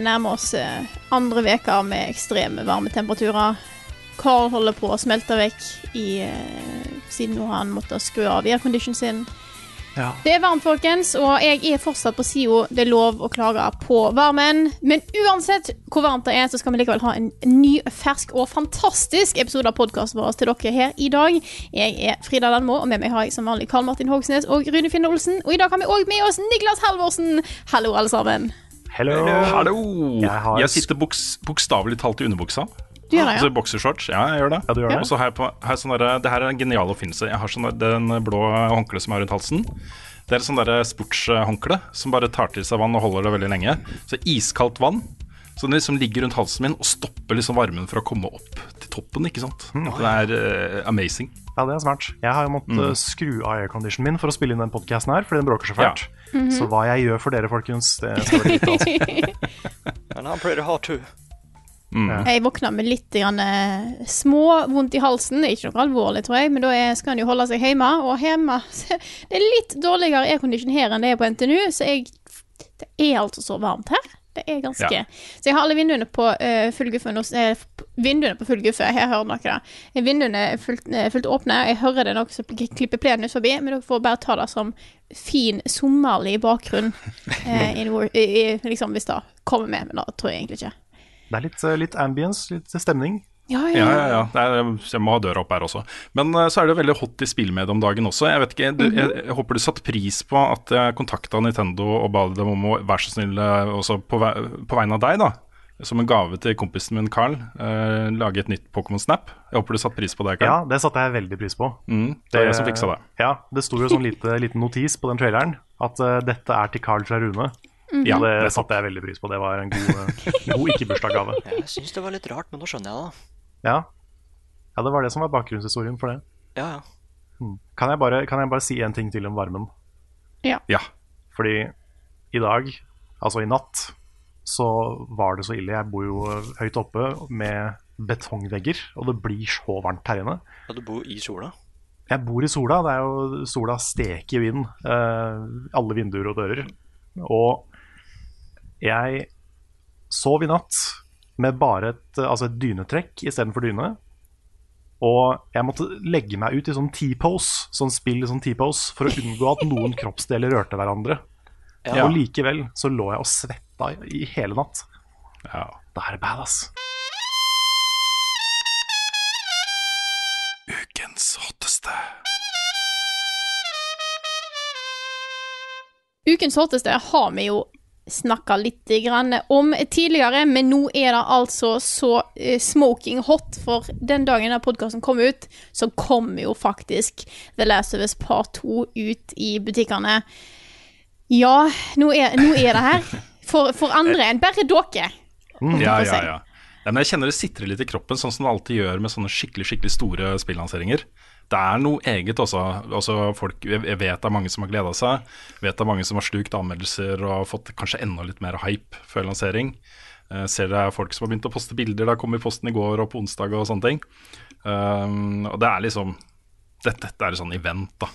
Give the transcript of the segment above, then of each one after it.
Nærmer oss eh, andre veka med ekstreme varmetemperaturer. Carl holder på å smelte vekk i, eh, siden nå har han måttet skru av airconditionen sin. Ja. Det er varmt, folkens, og jeg er fortsatt på sida det er lov å klage på varmen. Men uansett hvor varmt det er, så skal vi likevel ha en ny, fersk og fantastisk episode av podkasten vår til dere her i dag. Jeg er Frida Landmo, og med meg har jeg som vanlig Karl Martin Hogsnes og Rune Finne Olsen. Og i dag har vi òg med oss Niklas Halvorsen. Hallo, alle sammen. Hello. Hallo! Jeg Jeg, sitter boks, bokstavelig talt i underbuksa. Du gjør det, Altså ja? boksershorts. Ja, jeg gjør det. Ja, du gjør det. Og så har jeg på har jeg sånn derre- Det her er en genial oppfinnelse. Jeg har sånn der- den blå håndkleet som jeg har rundt halsen. Det er et sånn sportshåndkle som bare tar til seg vann og holder det veldig lenge. Så iskaldt vann. Så den liksom ligger rundt halsen min og stopper liksom varmen fra å komme opp til toppen. ikke sant? Mm. Det er uh, amazing. Ja, det er smart. Jeg har jo måttet Mm. uh, skru av airconditionen min for å spille inn den podcasten her, fordi den bråker så fælt. Så hva jeg gjør for dere, folkens, det dere vite. Altså. Mm. Jeg våkna med litt grann, eh, små vondt i halsen. Ikke noe alvorlig, tror jeg, men da er, skal en jo holde seg hjemme. Og hjemme Det er litt dårligere aircondition her enn det er på NTNU, så jeg Det er altså så varmt her. Det er ganske Ja. Så jeg har alle vinduene på uh, full guffe. eh, vinduene på full guffe. Her hører dere det. Vinduene er fullt, eh, fullt åpne. Jeg hører det noen som klipper plenen ut forbi, men dere får bare ta det som fin sommerlig bakgrunn. uh, in, i, i, liksom, hvis det kommer med, men det tror jeg egentlig ikke. Det er litt, uh, litt ambience, litt stemning. Ja, Ja, ja, ja. ja. er, jeg må ha døra opp her også. Men eh, så er det jo veldig hot i spillmediet om dagen også. Jeg vet ikke, du, jeg, jeg håper du satte pris på at jeg kontakta Nintendo og ba dem om å være så snill eh, også på, vei- på vegne av deg, da. Som en gave til kompisen min Carl, eh, lage et nytt Pokémon Snap. Jeg håper du satte pris på det, Carl. Ja, det satte jeg veldig pris på. Mm, det er jeg som fiksa det. Ja, det sto jo sånn lite, liten notis på den traileren at uh, dette er til Carl fra Rune. Ja, det satte jeg veldig pris på. Det var en god, uh, god ikke-bursdagsgave. Jeg syns det var litt rart, men nå skjønner jeg det. Ja. ja, det var det som var bakgrunnshistorien for det. Ja, ja. Kan jeg bare, kan jeg bare si en ting til om varmen? Ja. Fordi i dag, altså i natt, så var det så ille. Jeg bor jo høyt oppe med betongvegger, og det blir så varmt her inne. Ja, du bor i sola? Jeg bor i sola, det er jo sola steker i vinden. Eh, alle vinduer og dører. Og jeg sov i natt med bare et, altså et dynetrekk istedenfor dyne. Og jeg måtte legge meg ut i sånn T-pose, sånn spill i sånn T-pose, for å unngå at noen kroppsdeler rørte hverandre. Ja. Og likevel så lå jeg og svetta i, hele natt. Ja. Det her er det badass. Ukens hotteste. Ukens hotteste har vi jo snakka litt grann om tidligere, men nå er det altså så eh, smoking hot, for den dagen denne podkasten kom ut, så kom jo faktisk The Last of Us Part 2 ut i butikkene. Ja, nå er, nå er det her. For, for andre enn bare dere. Ja, får ja, ja. Men jeg kjenner det sitrer litt i kroppen, sånn som det alltid gjør med sånne skikkelig skikkelig store spillanseringer. Det er noe eget også. altså folk, jeg vet det er mange som har gleda seg. Vet det er mange som har slukt anmeldelser og fått kanskje enda litt mer hype før lansering. Uh, ser det er folk som har begynt å poste bilder. Det kom i posten i går og på onsdag og sånne ting. Um, og det er liksom Dette, dette er et sånn event da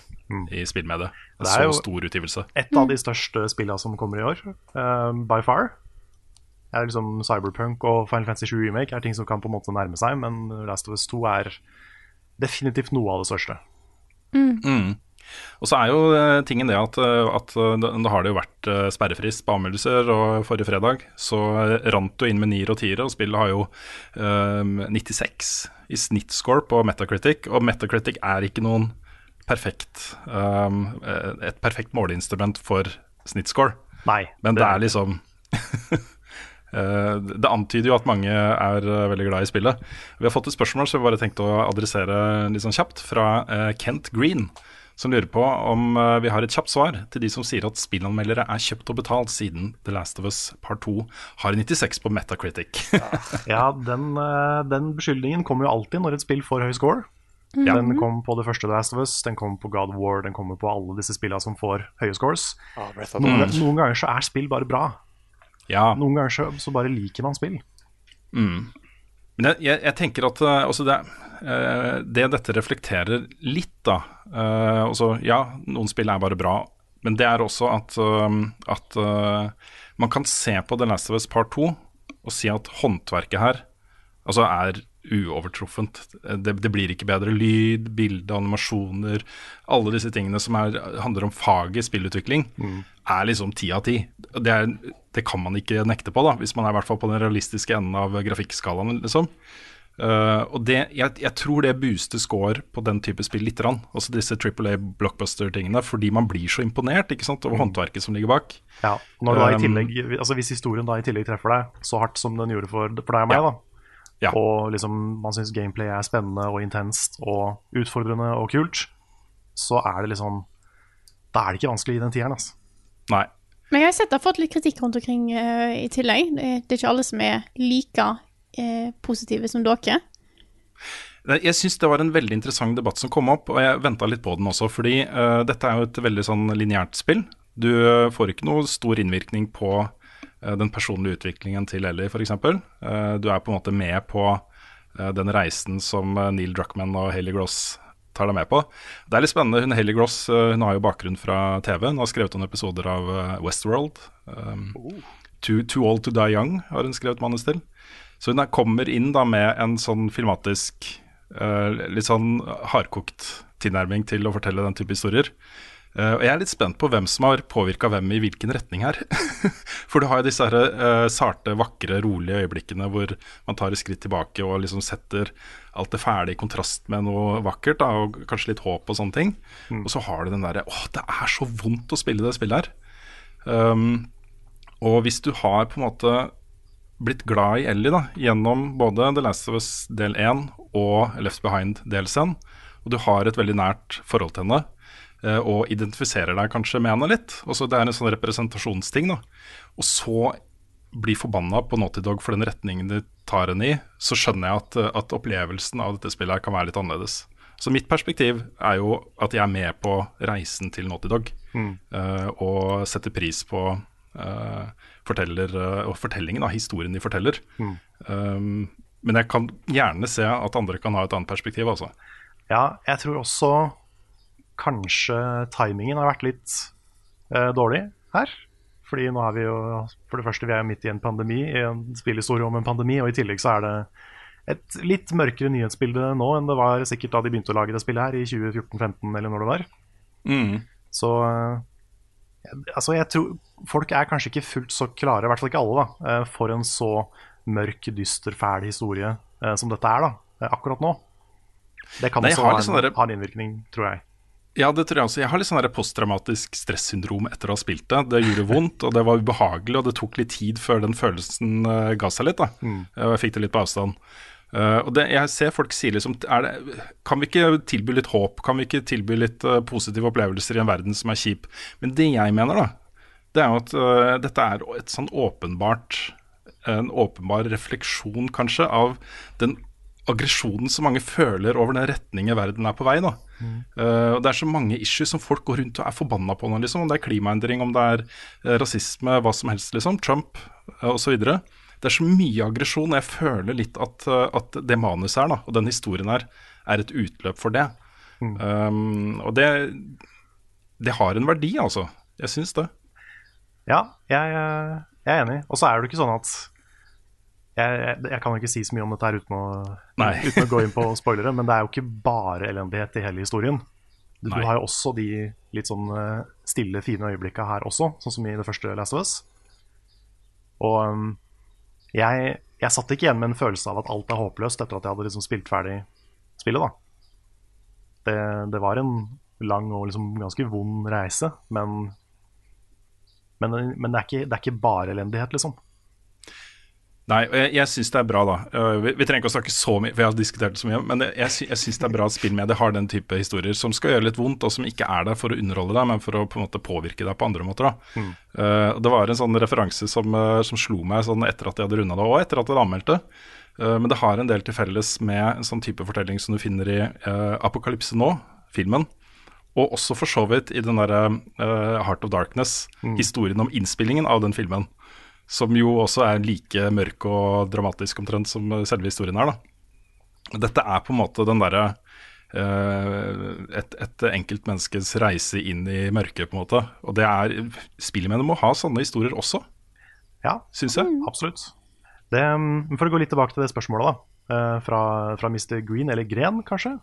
i spillmediet. En Mm. Det er så stor utgivelse. Et av de største spillene som kommer i år, uh, by far. Er liksom Cyberpunk og Final Fantasy 7 Remake er ting som kan på en måte nærme seg, men Last of Us 2 er definitivt noe av det største. Mm. Og så er jo eh, tingen det at, eh, at eh, da har det jo vært sperrefrist på anmeldelser, og forrige fredag så rant det inn med nier og tiere, og spillet har jo eh, 96 i snittscore på Metacritic, og Metacritic er ikke noen perfekt um, et perfekt måleinstrument for snittscore. Nei. Men det er liksom Det antyder jo at mange er eh, veldig glad i spillet. Vi har fått et spørsmål som vi bare tenkte å adressere litt sånn kjapt, fra eh, Kent Green. Som lurer på om eh, vi har et kjapt svar til de som sier at spillanmeldere er kjøpt og betalt siden The Last of Us Part 2 har 96 på Metacritic. Ja, den, eh, den beskyldningen kommer jo alltid når et spill får høy score. Ja. Den kom på det første The Last of Us, den kommer på God of War, den kommer på alle disse spillene som får høye scores. Ah, Noen, noen ganger så er spill bare bra. Ja. Noen ganger så, så bare liker man spill. Men jeg, jeg, jeg tenker at altså det, eh, det dette reflekterer litt, da altså, Ja, noen spill er bare bra, men det er også at, at man kan se på The Last of Us Part 2 og si at håndverket her altså er uovertruffent. Det, det blir ikke bedre lyd, bilde, animasjoner Alle disse tingene som er, handler om faget spillutvikling, er liksom ti av ti. Det, det kan man ikke nekte på, da, hvis man er i hvert fall på den realistiske enden av grafikkskalaen. liksom. Uh, og det, jeg, jeg tror det booster score på den type spill litt, rann, altså disse Triple A blockbuster-tingene, fordi man blir så imponert ikke sant, over håndverket som ligger bak. Ja, når du da i Um, tillegg, altså Hvis historien da i tillegg treffer deg så hardt som den gjorde for, for deg og meg, Ja. da Ja. og liksom man syns gameplay er spennende og intenst og utfordrende og kult, så er det liksom Da er det ikke vanskelig i den tieren. Altså. Nei. Men jeg har sett det har fått litt kritikk rundt omkring uh, i tillegg. Det er, det er ikke alle som er like uh, positive som dere. Jeg syns det var en veldig interessant debatt som kom opp, og jeg venta litt på den også. Fordi uh, dette er jo et veldig sånn lineært spill. Du får ikke noe stor innvirkning på den personlige utviklingen til Ellie, f.eks. Uh, du er på en måte med på eh, den reisen som eh, Neil Druckmann og Haley Gross tar deg med på. Det er litt spennende. Hun Haley Gross eh, hun har jo bakgrunn fra TV. Hun har skrevet noen episoder av eh, Westworld. Um, Too, Too Old To Die Young har hun skrevet manus til. Så hun er, kommer inn da med en sånn filmatisk, eh, litt sånn hardkokt tilnærming til å fortelle den type historier. Eh, og jeg er litt spent på hvem som har påvirka hvem i hvilken retning her. For du har jo disse her, uh, sarte, vakre, rolige øyeblikkene hvor man tar et skritt tilbake og liksom setter alt det fæle i kontrast med noe vakkert, da, og kanskje litt håp og sånne ting. Og så har du den derre Åh, det er så vondt å spille det spillet her. Um, og hvis du har på en måte blitt glad i Ellie da, gjennom både The Last of Us del 1 og Left Behind del 1, og du har et veldig nært forhold til henne, og identifiserer deg kanskje med henne litt, og så det er en sånn representasjonsting, da, og så blir forbanna på Naughty Dog for den retningen de tar henne i, så skjønner jeg at, at opplevelsen av dette spillet kan være litt annerledes. Så mitt perspektiv er jo at jeg er med på reisen til Naughty Dog, eh, og setter pris på uh, forteller, uh, fortellingen av historien de forteller. Um, men jeg kan gjerne se at andre kan ha et annet perspektiv, altså. Ja, jeg tror også kanskje timingen har vært litt eh, dårlig her. Fordi nå er vi jo For det første, vi er midt i en pandemi, i en spillhistorie om en pandemi, og i tillegg så er det et litt mørkere nyhetsbilde nå enn det var sikkert da de begynte å lage det spillet her, i 2014-15 eller når det var. Så eh, altså jeg tror folk er kanskje ikke fullt så klare, i hvert fall ikke alle, da, eh, for en så mørk, dyster, fæl historie eh, som dette er da, akkurat nå. Det kan Nei, også ha en, sånn ha en innvirkning, tror jeg. Ja, det tror jeg også. Jeg har litt sånn posttraumatisk stressyndrom etter å ha spilt det. Det gjorde vondt, og det var ubehagelig, og det tok litt tid før den følelsen uh, ga seg litt. da. Og jeg fikk det litt på avstand. Uh, og det, jeg ser folk sier liksom det, Kan vi ikke tilby litt håp? Kan vi ikke tilby litt uh, positive opplevelser i en verden som er kjip? Men det jeg mener, da, det er jo at eh, dette er et sånn åpenbart En åpenbar refleksjon, kanskje, av den aggresjonen som mange føler over den retningen verden er på vei. Eh, og Det er så mange issues som folk går rundt og er forbanna på nå. Liksom. Om det er klimaendring, om det er eh, rasisme, hva som helst. liksom, Trump uh, osv. Det er så mye aggresjon. Jeg føler litt at, uh, at det manuset her, da, og den historien her, er et utløp for det. Um, og det, det har en verdi, altså. Jeg syns det. Ja, jeg, eh, jeg er enig. Og så er det ikke sånn at jeg, jeg, kan ikke si så mye om dette her uten å, uten å gå inn på spoilere, men det er jo ikke bare elendighet i hele historien. Du, du har jo også de litt sånn eh, stille, fine øyeblikka her også, sånn som i det første Last of Us. Og um, jeg, jeg satt ikke igjen med en følelse av at alt er håpløst etter at jeg hadde liksom spilt ferdig spillet, da. Det, det var en lang og liksom ganske vond reise, men men, men det, er ikke, det er ikke bare elendighet, liksom. Nei, jeg, jeg syns det er bra, da. Uh, vi, vi, trenger ikke å snakke så mye, for jeg har diskutert det så mye. Men jeg, jeg, jeg syns det er bra at spillmedier har den type historier som skal gjøre litt vondt, og som ikke er der for å underholde deg, men for å på en måte påvirke deg på andre måter. da. Mm. Uh, det var en sånn referanse som, uh, som slo meg sånn etter at jeg hadde runda det, og etter at jeg hadde anmeldt det. men det har en del til felles med en sånn type fortelling som du finner i Apokalypse nå, filmen. Og også for så vidt i den derre uh, Heart of Darkness, mm. historien om innspillingen av den filmen. Som jo også er like mørk og dramatisk omtrent som selve historien er. da. Dette er på en måte den derre uh, et, et enkeltmenneskes reise inn i mørket, på en måte. Og det er Spillmennene må ha sånne historier også, ja, syns jeg. Mm. Absolutt. Det, for å gå litt tilbake til det spørsmålet, da. Uh, fra, fra Mr. Green, eller Gren, kanskje?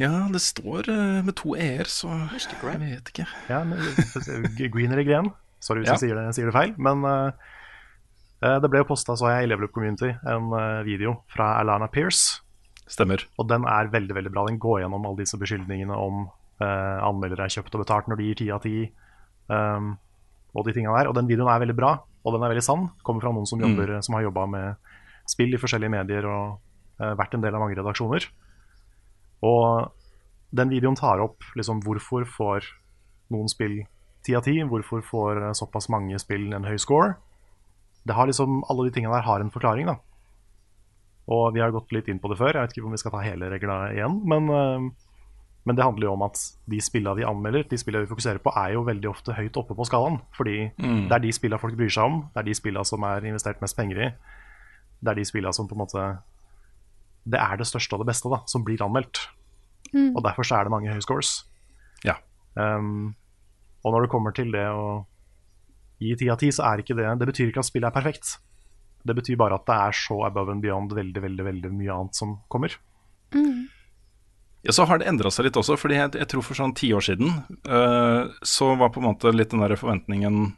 Ja, det står uh, med to e-er, så jeg vet ikke. Ja, Green eller Gren. Sorry hvis ja. jeg sier det, sier det, feil. Men uh, det ble jo posta, så jeg i Level Up Community, en uh, video fra Alana Pierce. Stemmer. Og den er veldig veldig bra. Den går gjennom alle disse beskyldningene om uh, anmeldere er kjøpt og betalt når de gir ti av ti. Um, og de tingene der. Og den videoen er veldig bra, og den er veldig sann. Kommer fra noen som, mm. jobber, mm. som har jobba med spill i forskjellige medier og vært en del av mange redaksjoner. Og den videoen tar opp liksom hvorfor får noen spill ti av ti, hvorfor får såpass mange spill en høy score. Det har liksom, Alle de tingene der har en forklaring. da. Og vi har gått litt inn på det før, jeg vet ikke om vi skal ta hele regla igjen. Men, uh, men, det handler jo om at de spillene vi anmelder, de spillene vi fokuserer på, er jo veldig ofte høyt oppe på skalaen. Fordi mm. det er de spillene folk bryr seg om, det er de spillene som er investert mest penger i. Det er de spillene som på en måte det er det største og det beste da, som blir anmeldt. Mm. Og derfor så er det mange høye scores. Ja. Um, og når det kommer til det å gi ti av ti, så er ikke det Det betyr ikke at spillet er perfekt. Det betyr bare at det er så above and beyond veldig, veldig, veldig mye annet som kommer. Mm. Ja, Så har det endra seg litt også, fordi jeg, jeg, tror for sånn ti år siden uh, så var på en måte litt den der forventningen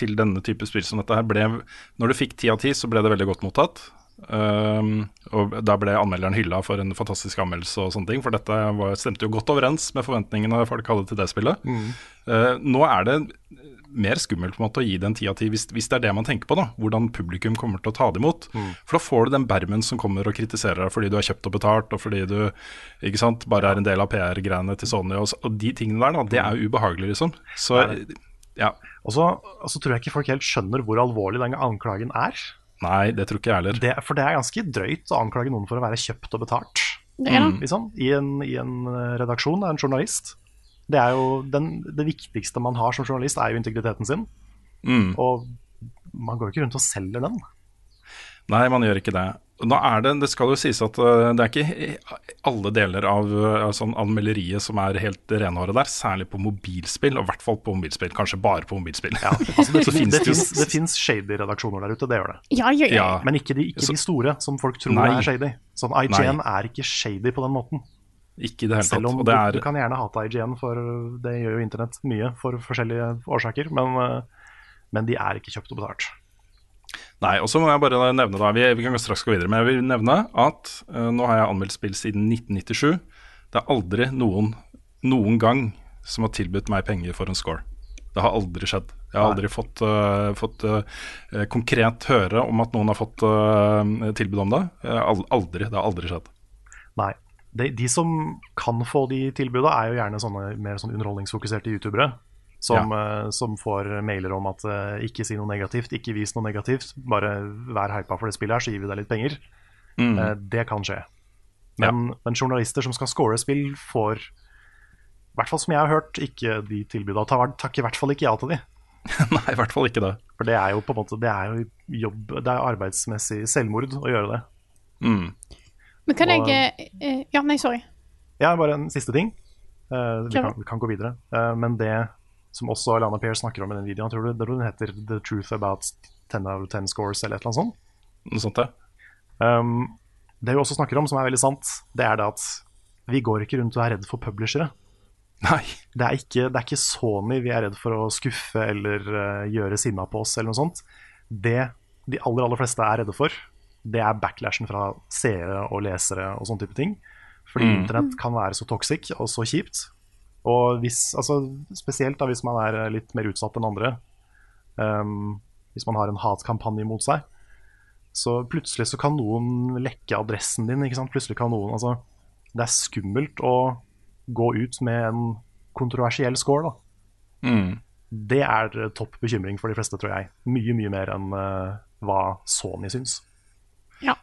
til denne type spill som dette her ble Når du fikk ti av ti, så ble det veldig godt mottatt. Um, og Da ble anmelderen hylla for en fantastisk anmeldelse, og sånne ting, for dette var, stemte jo godt overens med forventningene folk hadde til det spillet. Mm. Uh, nå er det mer skummelt på en måte å gi det en ti av ti, hvis, det er det man tenker på. da, Hvordan publikum kommer til å ta det imot. Mm. For da får du den bermen som kommer og kritiserer deg fordi du har kjøpt og betalt, og fordi du ikke sant, bare er en del av PR-greiene til Sony. Og, og, de tingene der, da, det er jo ubehagelig, liksom. Så, ja. Og så tror jeg ikke folk helt skjønner hvor alvorlig den anklagen er. Nei, det tror ikke jeg heller. for det er ganske drøyt å anklage noen for å være kjøpt og betalt. mm. Liksom, i, en, I en eh, redaksjon, av er en journalist. Det, er jo den, det viktigste man har som journalist, er jo integriteten sin. Mm. Og man går jo ikke rundt og selger den. Nei, man gjør ikke det. Nå er det, det skal jo sies at uh, det er ikke alle deler av uh, sånn anmelderiet som er helt renhåret der, særlig på mobilspill, og i hvert fall på mobilspill. Kanskje bare på mobilspill. Ja, altså det, finnes, det, finnes, det finnes shady redaksjoner der ute, det gjør det. Ja, ja, ja. Men ikke, de, ikke de, store, som folk tror Nei. er shady. Sånn IGN Nei. er ikke shady på den måten. Ikke i det hele tatt. Selv om du, er... du, kan gjerne hate IGN, for det gjør jo internett mye for forskjellige årsaker, men, uh, men de er ikke kjøpt og betalt. Nei, og så må jeg bare nevne da, vi, vi, kan straks gå videre, men jeg vil nevne at uh, nå har jeg anmeldt spill siden 1997. Det er aldri noen, noen gang som har tilbudt meg penger for en score. Det har aldri skjedd. Jeg har aldri fått, uh, fått uh, konkret høre om at noen har fått tilbud om det. aldri. Det har aldri skjedd. Nei. De, de som kan få de tilbudene, er jo gjerne sånne mer sånn underholdningsfokuserte youtubere som, ja. uh, som, får mailer om at uh, ikke si noe negativt, ikke vis noe negativt. Bare vær hypa for det spillet her, så gir vi deg litt penger. Mm. Uh, det kan skje. Men, ja. men, journalister som skal score spill, får i hvert fall som jeg har hørt, ikke de tilbudene. Takk i hvert fall ikke ja til de. Nei, i hvert fall ikke det. For det er jo på en måte Det er jo jobb Det er arbeidsmessig selvmord å gjøre det. Mm. Men kan Og, jeg Ja, nei, sorry. Ja, bare en siste ting. vi, kan, vi, kan, gå videre. men det som også Alana Peer snakker om i den videoen. Tror det, den heter 'The Truth About 10 out of 10 Scores' eller et eller annet sånt. Noe sånt, ja. Um, det vi også snakker om, som er veldig sant, det er det at vi går ikke rundt og er redd for publishere. Nei. Det er ikke, det er ikke Sony vi er redd for å skuffe eller uh, gjøre sinna på oss, eller noe sånt. Det de aller, aller fleste er redde for, det er backlashen fra seere og lesere og sånne type ting. Fordi Mm. internett kan være så toxic og så kjipt. Og hvis, altså, spesielt da hvis man er eh, litt mer utsatt enn andre. um, hvis man har en hatkampanje mot seg. Så plutselig så kan noen lekke adressen din. Plutselig kan noen, altså, det er skummelt å gå ut med en kontroversiell score. da. Mm. Det er eh, topp bekymring for de fleste, tror jeg. Mye, mye mer enn uh, hva Sony syns.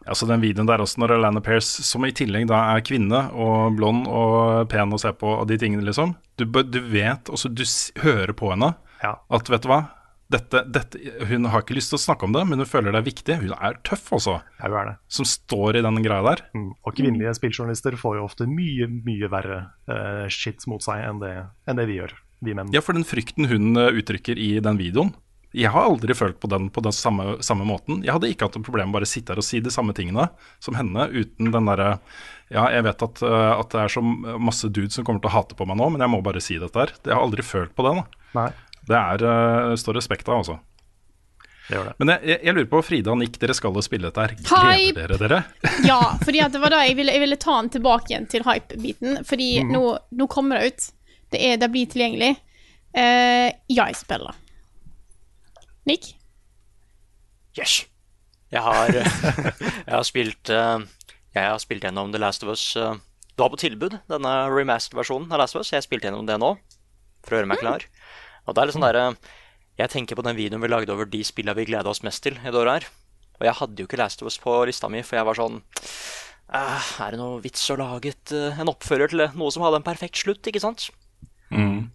Altså den videoen der også, når Alana Pierce, som i tillegg da er kvinne og blond og pen å se på, og de tingene, liksom Du, du vet, også du hører på henne Ja. at vet du hva dette, dette, Hun har ikke lyst til å snakke om det, men hun føler det er viktig. Hun er tøff, altså, ja, hun er det. som står i den greia der. Mm. Og kvinnelige spilljournalister får jo ofte mye, mye verre uh, shit mot seg enn det, enn det vi gjør, vi menn. Ja, for den frykten hun eh, uttrykker i den videoen Jeg har aldri følt på den på den samme, samme måten. Jeg hadde ikke hatt noe problem med bare å sitte her og si de samme tingene som henne, uten den derre Ja, jeg vet at, eh, at det er så masse dudes som kommer til å hate på meg nå, men jeg må bare si dette her. Jeg har aldri følt på det. da. Nei, Det er uh, står respekt av, altså. det det. Men jeg, jeg, jeg lurer på, Frida og Nick, dere skal jo spille dette her. Gleder dere dere? Ja, fordi at det var da jeg ville, jeg ville ta den tilbake igjen til hype-biten. Fordi mm. nå, nå kommer det ut. Det, er, det blir tilgjengelig. Uh, jeg spiller. Nick? Yes. Jeg har, jeg har spilt eh, Jeg har spilt gjennom The Last of Us Du har på tilbud, denne remastered-versjonen av Last of Us. Jeg spilte gjennom det nå, for å gjøre meg klar. Og det er litt sånn der, Jeg tenker på den videoen vi lagde over de spillene vi gleda oss mest til i det året her. Og jeg hadde jo ikke Last of Us på lista mi, for jeg var sånn «Eh, Er det noe vits å lage et, eh, en oppfører til noe som hadde en perfekt slutt, ikke sant? Mm.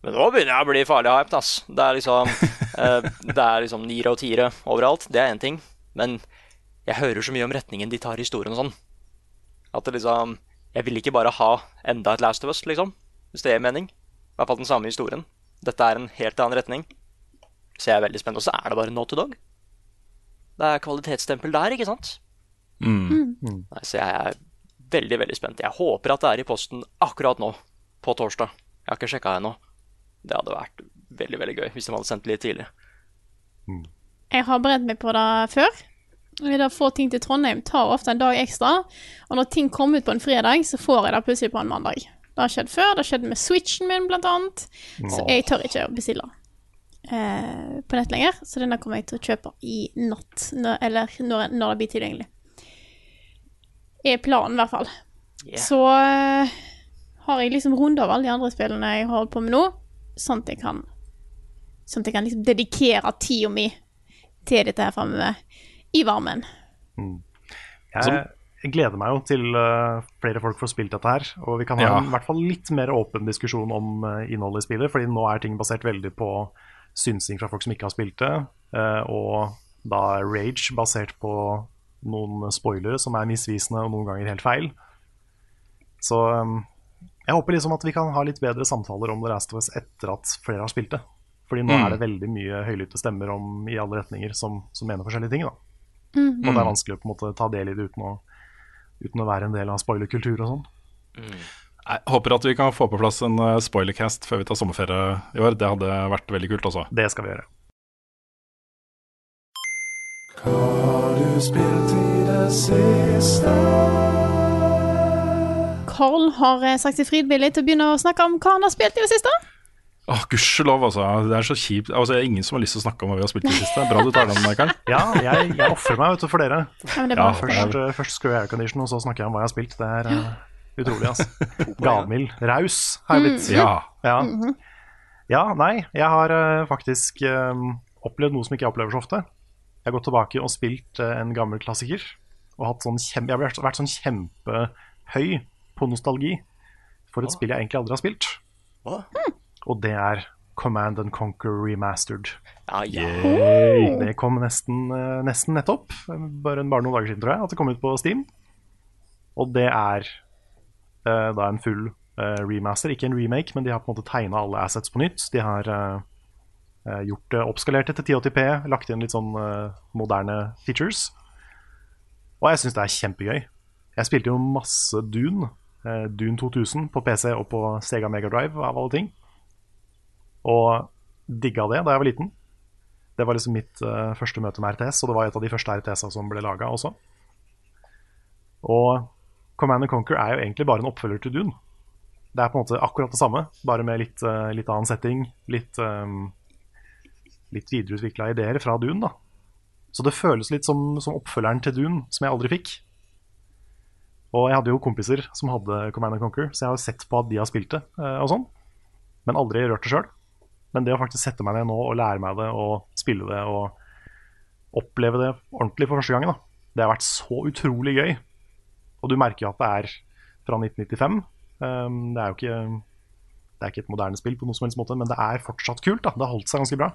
Men nå begynner jeg å bli farlig hyped, ass. Det er liksom eh, Det er liksom niere og tiere overalt. Det er én ting. Men jeg hører så mye om retningen de tar i historien og sånn. At det liksom Jeg vil ikke bare ha enda et Last of Us, liksom. Hvis det gir mening. I hvert fall den samme historien. Dette er en helt annen retning. Så jeg er veldig spent. Og så er det bare Naughty Dog. Det er kvalitetsstempel der, ikke sant? Mm. Nei, så jeg er veldig, veldig spent. Jeg håper at det er i posten akkurat nå, på torsdag. Jeg har ikke sjekka ennå. Det hadde vært veldig, veldig gøy hvis de hadde sendt det litt tidlig. Jeg har beredt meg på det før. Det å få ting til Trondheim tar ofte en dag ekstra. Og når ting kommer ut på en fredag, så får jeg det plutselig på en mandag. Det har skjedd før. Det har skjedd med switchen min, blant annet. Så jeg tør ikke å bestille eh, på nett lenger. Så denne kommer jeg til å kjøpe i natt, når, eller når, når det blir tilgjengelig. Er planen, i hvert fall. Yeah. Så eh, har jeg liksom runda av alle de andre spillene jeg holder på med nå, sånn at jeg kan Sånn at jeg kan liksom dedikere tida mi til dette her framover i varmen. Jeg, jeg gleder meg jo til uh, flere folk får spilt dette her. Og vi kan ha Ja. en i hvert fall litt mer åpen diskusjon om uh, innholdet i spillet. Fordi nå er ting basert veldig på synsing fra folk som ikke har spilt det. uh, og da rage basert på noen spoilere som er misvisende og noen ganger helt feil. Så eh, jeg håper liksom at vi kan ha litt bedre samtaler om The Last of Us etter at flere har spilt det. Fordi nå Mm. er det veldig mye høylytte stemmer om, i alle retninger som, som mener forskjellige ting. da. Og det er vanskelig å på en måte ta del i det uten å, uten å være en del av spoilerkultur og sånn. Jeg håper at vi kan få på plass en eh, spoilercast før vi tar sommerferie i år. Det hadde vært veldig kult, også. Det skal vi gjøre. Hva har eh, sagt seg frivillig til å begynne å snakke om hva han har spilt i det siste. Åh, Gudskjelov, altså. Det er så kjipt. Altså, det er ingen som har lyst til å snakke om hva vi har spilt i det siste. Bra du tar den, Karl. Ja, jeg, jeg ofrer meg vet du, for dere. Ja, men det er Ja, Først, eh, først skrur jeg aircondition, og så snakker jeg om hva jeg har spilt. Det er uh, utrolig, altså. Gavmild. Raus har jeg blitt. Ja. Ja. ja, nei. Jeg har uh, faktisk opplevd noe som ikke jeg opplever så ofte. Jeg har gått tilbake og spilt en gammel klassiker. Og hatt sånn kjem, jeg har vært, vært sånn kjempehøy på nostalgi for et spill jeg egentlig aldri har spilt. Hva? Og det er Command and Conquer Remastered. Ja, yeah. Det kom nesten, eh, nesten nettopp, bare, bare noen dager siden, tror jeg, at det kom ut på Steam. Og det er uh, da en full uh, remaster, ikke en remake, men de har på en måte tegna alle assets på nytt. De har eh, eh, gjort det oppskalert til 1080p, lagt inn litt sånn moderne features. Og jeg syns det er kjempegøy. Jeg spilte jo masse Dune, Dune 2000, på PC og på Sega Mega Drive, av alle ting. Og digga det da jeg var liten. Det var liksom mitt uh, første møte med RTS, og det var et av de første RTS-a som ble laga også. Og Command and Conquer er jo egentlig bare en oppfølger til Dune. Det er på en måte akkurat det samme, bare med litt, uh, litt annen setting. Litt, um, litt videreutvikla ideer fra Dune, da. Så det føles litt som, som oppfølgeren til Dune, som jeg aldri fikk. Og jeg hadde jo kompiser som hadde Command and Conquer, så jeg har jo sett på at de har spilt det, eh, og sånn. Men aldri rørt det sjøl. Men det å faktisk sette meg ned nå og lære meg det og spille det og oppleve det ordentlig for første gangen, da. det har vært så utrolig gøy. Og du merker jo at det er fra 1995. Um, det er jo ikke Det er ikke et moderne spill på noen som helst måte, men det er fortsatt kult. da Det har holdt seg ganske bra.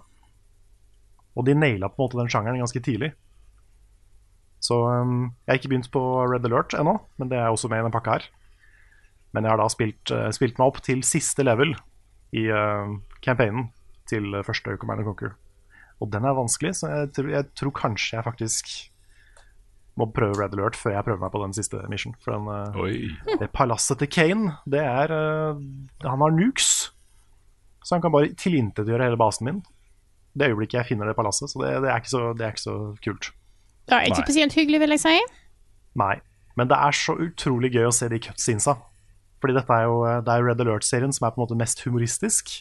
Og de naila på en måte den sjangeren ganske tidlig. Så um, jeg har ikke begynt på Red Alert ennå, men det er også med i den pakka her. Men jeg har da spilt, uh, spilt meg opp til siste level i uh, campaignen til uh, første Command Conquer. Og den er vanskelig, så jeg tror, jeg tror, kanskje jeg faktisk må prøve Red Alert før jeg prøver meg på den siste mission. For den, uh, det palasset til Kane, det er Han har nukes, så han kan bare tilintetgjøre hele basen min. Det øyeblikket jeg finner det palasset, så det, det, er, så, det er ikke så kult. Det er ikke spesielt hyggelig, vil jeg si. Nei. Men det er så utrolig gøy å se de cutscenesa. Fordi dette er jo det er Red Alert-serien som er på en måte mest humoristisk.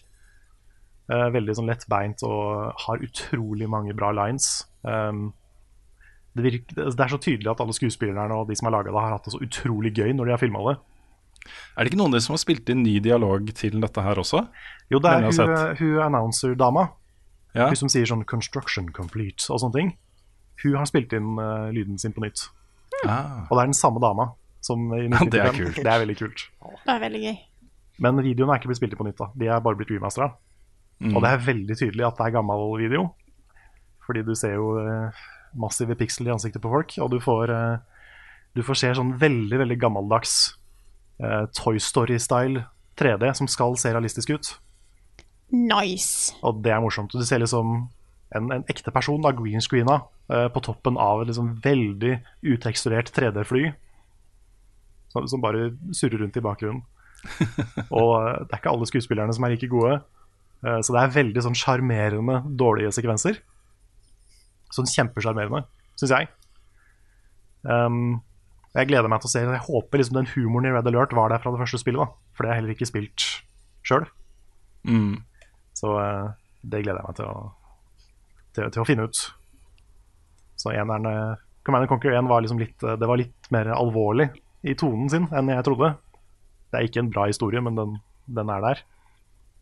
Uh, veldig sånn lettbeint og har utrolig mange bra lines. Um, det, virker, det, er så tydelig at alle skuespillerne og de som har laga det, har hatt det så utrolig gøy når de har filma det. Er det ikke noen av de som har spilt inn ny dialog til dette her også? Jo, det er hun, hun announcer-dama. Ja. Hun som sier sånn 'construction complete' og sånne ting. Hun har spilt inn uh, lyden sin på nytt. Ah. Og det er den samme dama som i 1995. det er kult. Det er veldig kult. Det er veldig gøy. Men videoen er ikke blitt spilt inn på nytt. da De er bare blitt remastera. Mm. Og det er veldig tydelig at det er gammel video. Fordi du ser jo uh, massive piksler i ansiktet på folk, og du får, uh, du får se sånn veldig, veldig gammeldags uh, Toy Story-style 3D som skal se realistisk ut. Nice. Og det er morsomt. Du ser liksom en, en ekte person, da, greenscreena, uh, på toppen av et liksom veldig uteksturert 3D-fly. Som, som, bare surrer rundt i bakgrunnen. og uh, det er ikke alle skuespillerne som er like gode. Uh, så det er veldig sånn sjarmerende dårlige sekvenser. Sånn kjempesjarmerende, syns jeg. Um, jeg gleder meg til å se Jeg håper liksom den humoren i Red Alert var der fra det første spillet. da For det har jeg heller ikke spilt sjøl. Mm. Så det gleder jeg meg til å til, til, å finne ut. Så enerne Command Conquer 1 var liksom litt, det var litt mer alvorlig i tonen sin enn jeg trodde. Det er ikke en bra historie, men den, den er der.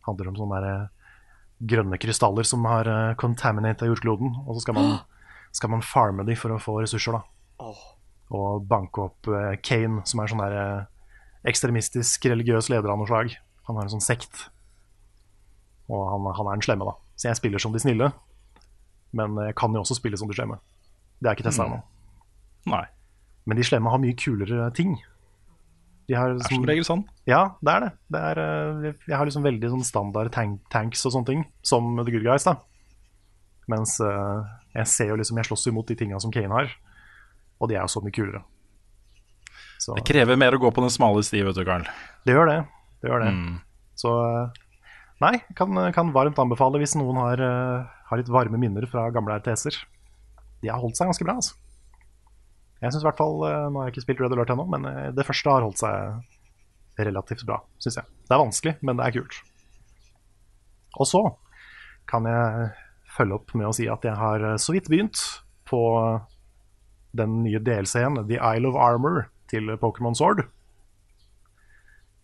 Handler om sånne der, grønne krystaller som har uh, eh, contaminata jordkloden. Og så skal man, skal man farme de for å få ressurser, da. Og banke opp uh, Kane, som er sånn der uh, ekstremistisk religiøs leder av noe slag. Han har en sånn sekt. Og han, han er den slemme, da. Så jeg spiller som de snille. Men jeg kan jo også spille som de slemme. Det er ikke testa ennå. Mm. Men de slemme har mye kulere ting. De har, det er som regel sånn. Ja, det er det. det er, eh, jeg har liksom veldig sånn standard tank, tanks og sånne ting, som The Good Guys. da Mens uh, jeg ser jo liksom Jeg slåss imot de tinga som Kane har, og de er jo så mye kulere. Så. Det krever mer å gå på den smale sti, vet du, Karl. Det gjør det. det, gjør det. Mm. Så nei, kan, kan varmt anbefale hvis noen har uh, har litt varme minner fra gamle RTS-er. De har holdt seg ganske bra, altså. Jeg synes i hvert fall, eh, Nå har jeg ikke spilt Red Alert ennå, men eh, det første har holdt seg relativt bra, syns jeg. Det er vanskelig, men det er kult. Og så kan jeg følge opp med å si at jeg har eh, så vidt begynt på den nye DLC-en, The Isle of Armor, til Pokémon Sword.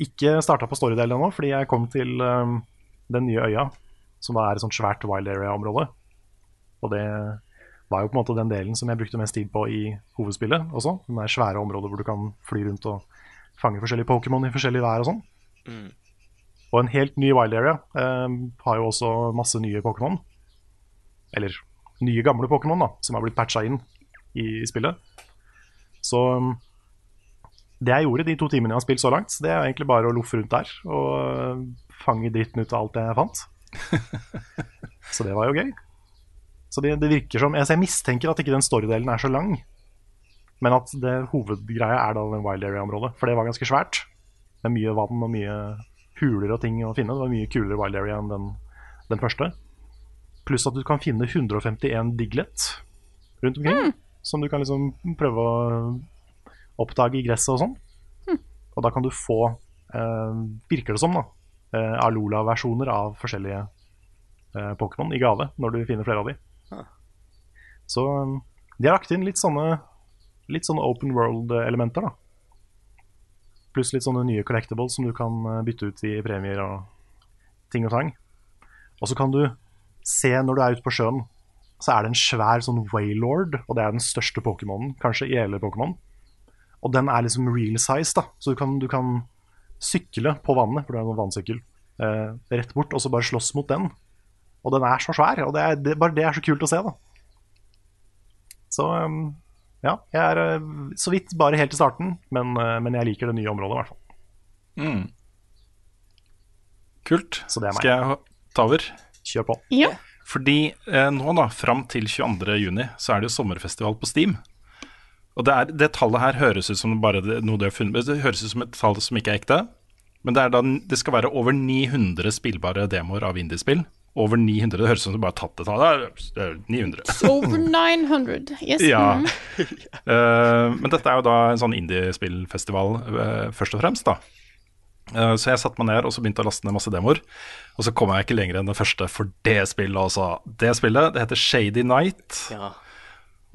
Ikke starta på storydelen ennå, fordi jeg kom til den nye øya som da er et sånt svært wild area-område. Og det var jo på en måte den delen som jeg brukte mest tid på i hovedspillet også. Den der svære området hvor du kan fly rundt og fange forskjellige Pokémon i forskjellig vær og sånn. Mm. Og en helt ny wild area eh, har jo også masse nye Pokémon. Eller nye, gamle Pokémon da, som har blitt patcha inn i spillet. Så det jeg gjorde de to timene jeg har spilt så langt, det er egentlig bare å loffe rundt der og fange dritten ut av alt jeg fant. så det var jo gøy. Så det, det virker som Jeg mistenker at ikke den storydelen er så lang. Men at det hovedgreia er da den Wild Area-området. For det var ganske svært. Med mye vann og mye huler og ting å finne. Det var mye kulere Wild Area enn den, den første. Pluss at du kan finne 151 Diglett rundt omkring. Mm. Som du kan liksom prøve å oppdage i gresset og sånn. Og da kan du få, eh, virker det som, da, Alola-versjoner av forskjellige eh, Pokémon i gave når du finner flere av de. Så um, de har lagt inn litt sånne, litt sånne open world-elementer, da. Pluss litt sånne nye collectibles som du kan eh, bytte ut i premier og ting og tang. Og så kan du se når du er ute på sjøen, så er det en svær sånn Waylord, og det er den største Pokémonen kanskje i hele Pokémon. Og den er liksom real size, da, så du kan, du kan sykle på vannet, for du har en vannsykkel, eh, rett bort, og så bare slåss mot den. Og den er så svær, og det er, det, bare det er så kult å se, da. Så um, ja, jeg er eh, så vidt bare helt i starten, men, eh, men jeg liker det nye området, i hvert fall. Mm. Kult. Så det er meg. Skal jeg ta over? Kjør på. Ja. Fordi eh, nå da, fram til 22. juni, så er det jo sommerfestival på Steam. Og det, er, det tallet her høres ut som bare noe de har funnet Det høres ut som et tall som ikke er ekte. Men det, er da, det skal være over 900 spillbare demoer av indiespill. Over 900. Det høres ut som du bare har tatt det tallet. Det er 900. Over 900. Yes. Ja. Eh, men dette er jo da en sånn indiespillfestival uh, først og fremst, da. Uh, så jeg satte meg ned og så begynte å laste ned masse demoer. Og så kom jeg ikke lenger enn det første for det spillet altså. Det spillet det heter Shady Night. Ja.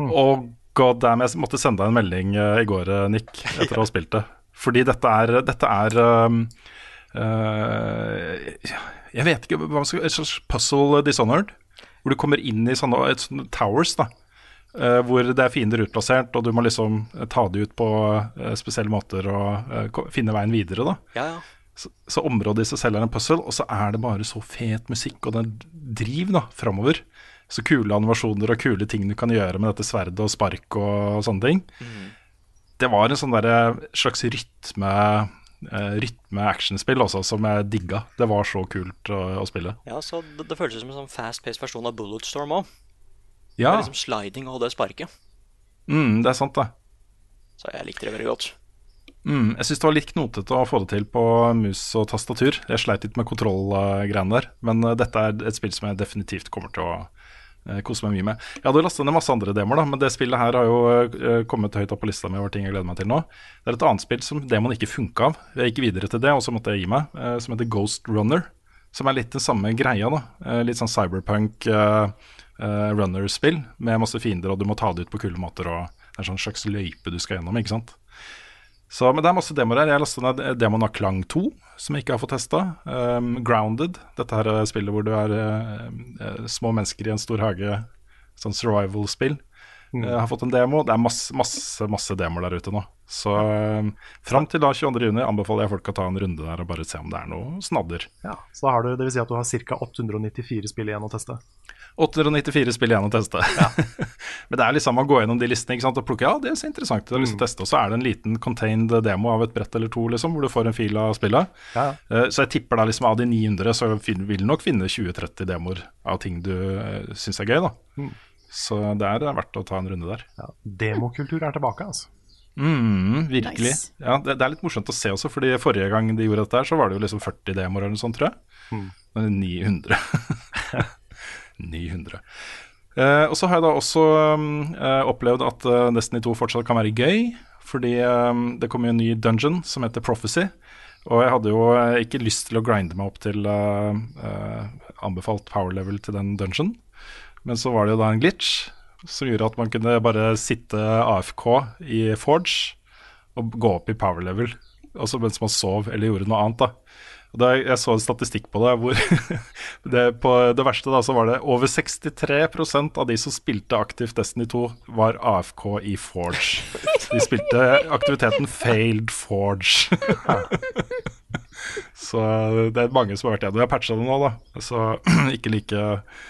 Og god damn, jeg måtte sende deg en melding eh, i går, eh, Nick, etter å ha spilt det. Fordi dette er, dette er um, uh, Jeg vet ikke hva skal Et slags puzzle Dishonored. Hvor du kommer inn i sånne, et sånne towers, da. Uh, hvor det er fiender utplassert, og du må liksom ta de ut på uh, spesielle måter og finne veien videre, da. Ja, ja. Så, så området i seg selv er en puzzle, og så er det bare så fet musikk og den driv da, framover. Så kule animasjoner og kule ting du kan gjøre med dette sverdet og spark og sånne ting. Det var en sånn der, slags rytme eh, rytme-actionspill også, som jeg digga. Det var så kult å, å spille. ja så det, det føltes som en sånn fast-paced versjon av Bulletstorm òg. Ja, Det er Liksom sliding og det sparket. mm, det er sant, det. Så jeg likte det veldig godt. Mm, jeg syns det var litt knotete å få det til på mus og tastatur. Jeg sleit litt med kontrollgreiene der, men eh, dette er et spill som jeg definitivt kommer til å eh, kose meg mye med. Jeg hadde lastet ned masse andre demoer, da, men det spillet her har jo eh, kommet høyt opp på lista mi over ting jeg gleder meg til nå. Det er et annet spill som demoen ikke funka av. Jeg gikk videre til det, og så måtte jeg gi meg, eh, som heter Ghost Runner. Som er litt den samme greia, da. Litt sånn cyberpunk uh, runner-spill med masse fiender, og du må ta det ut på kule måter, og det er en sånn slags løype du skal gjennom, ikke sant. Så, men det er masse demoer her. Jeg lastet ned demoen av Klang 2, som jeg ikke har fått testa. Um, Grounded, dette her er spillet hvor du er eh, eh, små mennesker i en stor hage. Sånn survival-spill. Jeg har fått en demo. Det er masse, masse, masse demoer der ute nå. Så um, fram til da 22.6 anbefaler jeg folk å ta en runde der og bare se om det er noe snadder. Ja, så da har du, det vil si at du har ca. 894 spill igjen å teste. 894 spill igjen å teste. Men det er liksom å gå gjennom de listene ikke sant? og plukke ja, det ser interessant ut, jeg har lyst til å teste. Og så er det en liten contained demo av et brett eller to liksom, hvor du får en fil av spillet. Ja, Uh, Så jeg tipper da liksom av de 900 så vil du nok finne 20-30 demoer av ting du uh, syns er gøy. da Så det er verdt å ta en runde der. ja. Demokultur er tilbake, altså. Mm, virkelig. Nice. Ja, det, det er litt morsomt å se også, fordi forrige gang de gjorde dette her, så var det jo liksom 40 demoer eller noe sånt, tror jeg. Men 900. 900. Eh, og så har jeg da også um, eh, opplevd at eh, Destiny 2 fortsatt kan være gøy, fordi um, det kommer jo en ny dungeon som heter Prophecy. Og jeg hadde jo eh, ikke lyst til å grinde meg opp til eh, anbefalt power level til den dungeon, men så var det jo da en glitch som gjorde at man kunne bare sitte AFK i Forge og gå opp i power level, også mens man sov eller gjorde noe annet. da. Da Jeg så en statistikk på det hvor det, på det verste da, så var det over 63% av de som spilte aktivt Destiny 2, var AFK i Forge. De spilte aktiviteten Failed Forge. så det er mange som har vært igjen. Og jeg har patcha det nå, da. Så ikke like eh,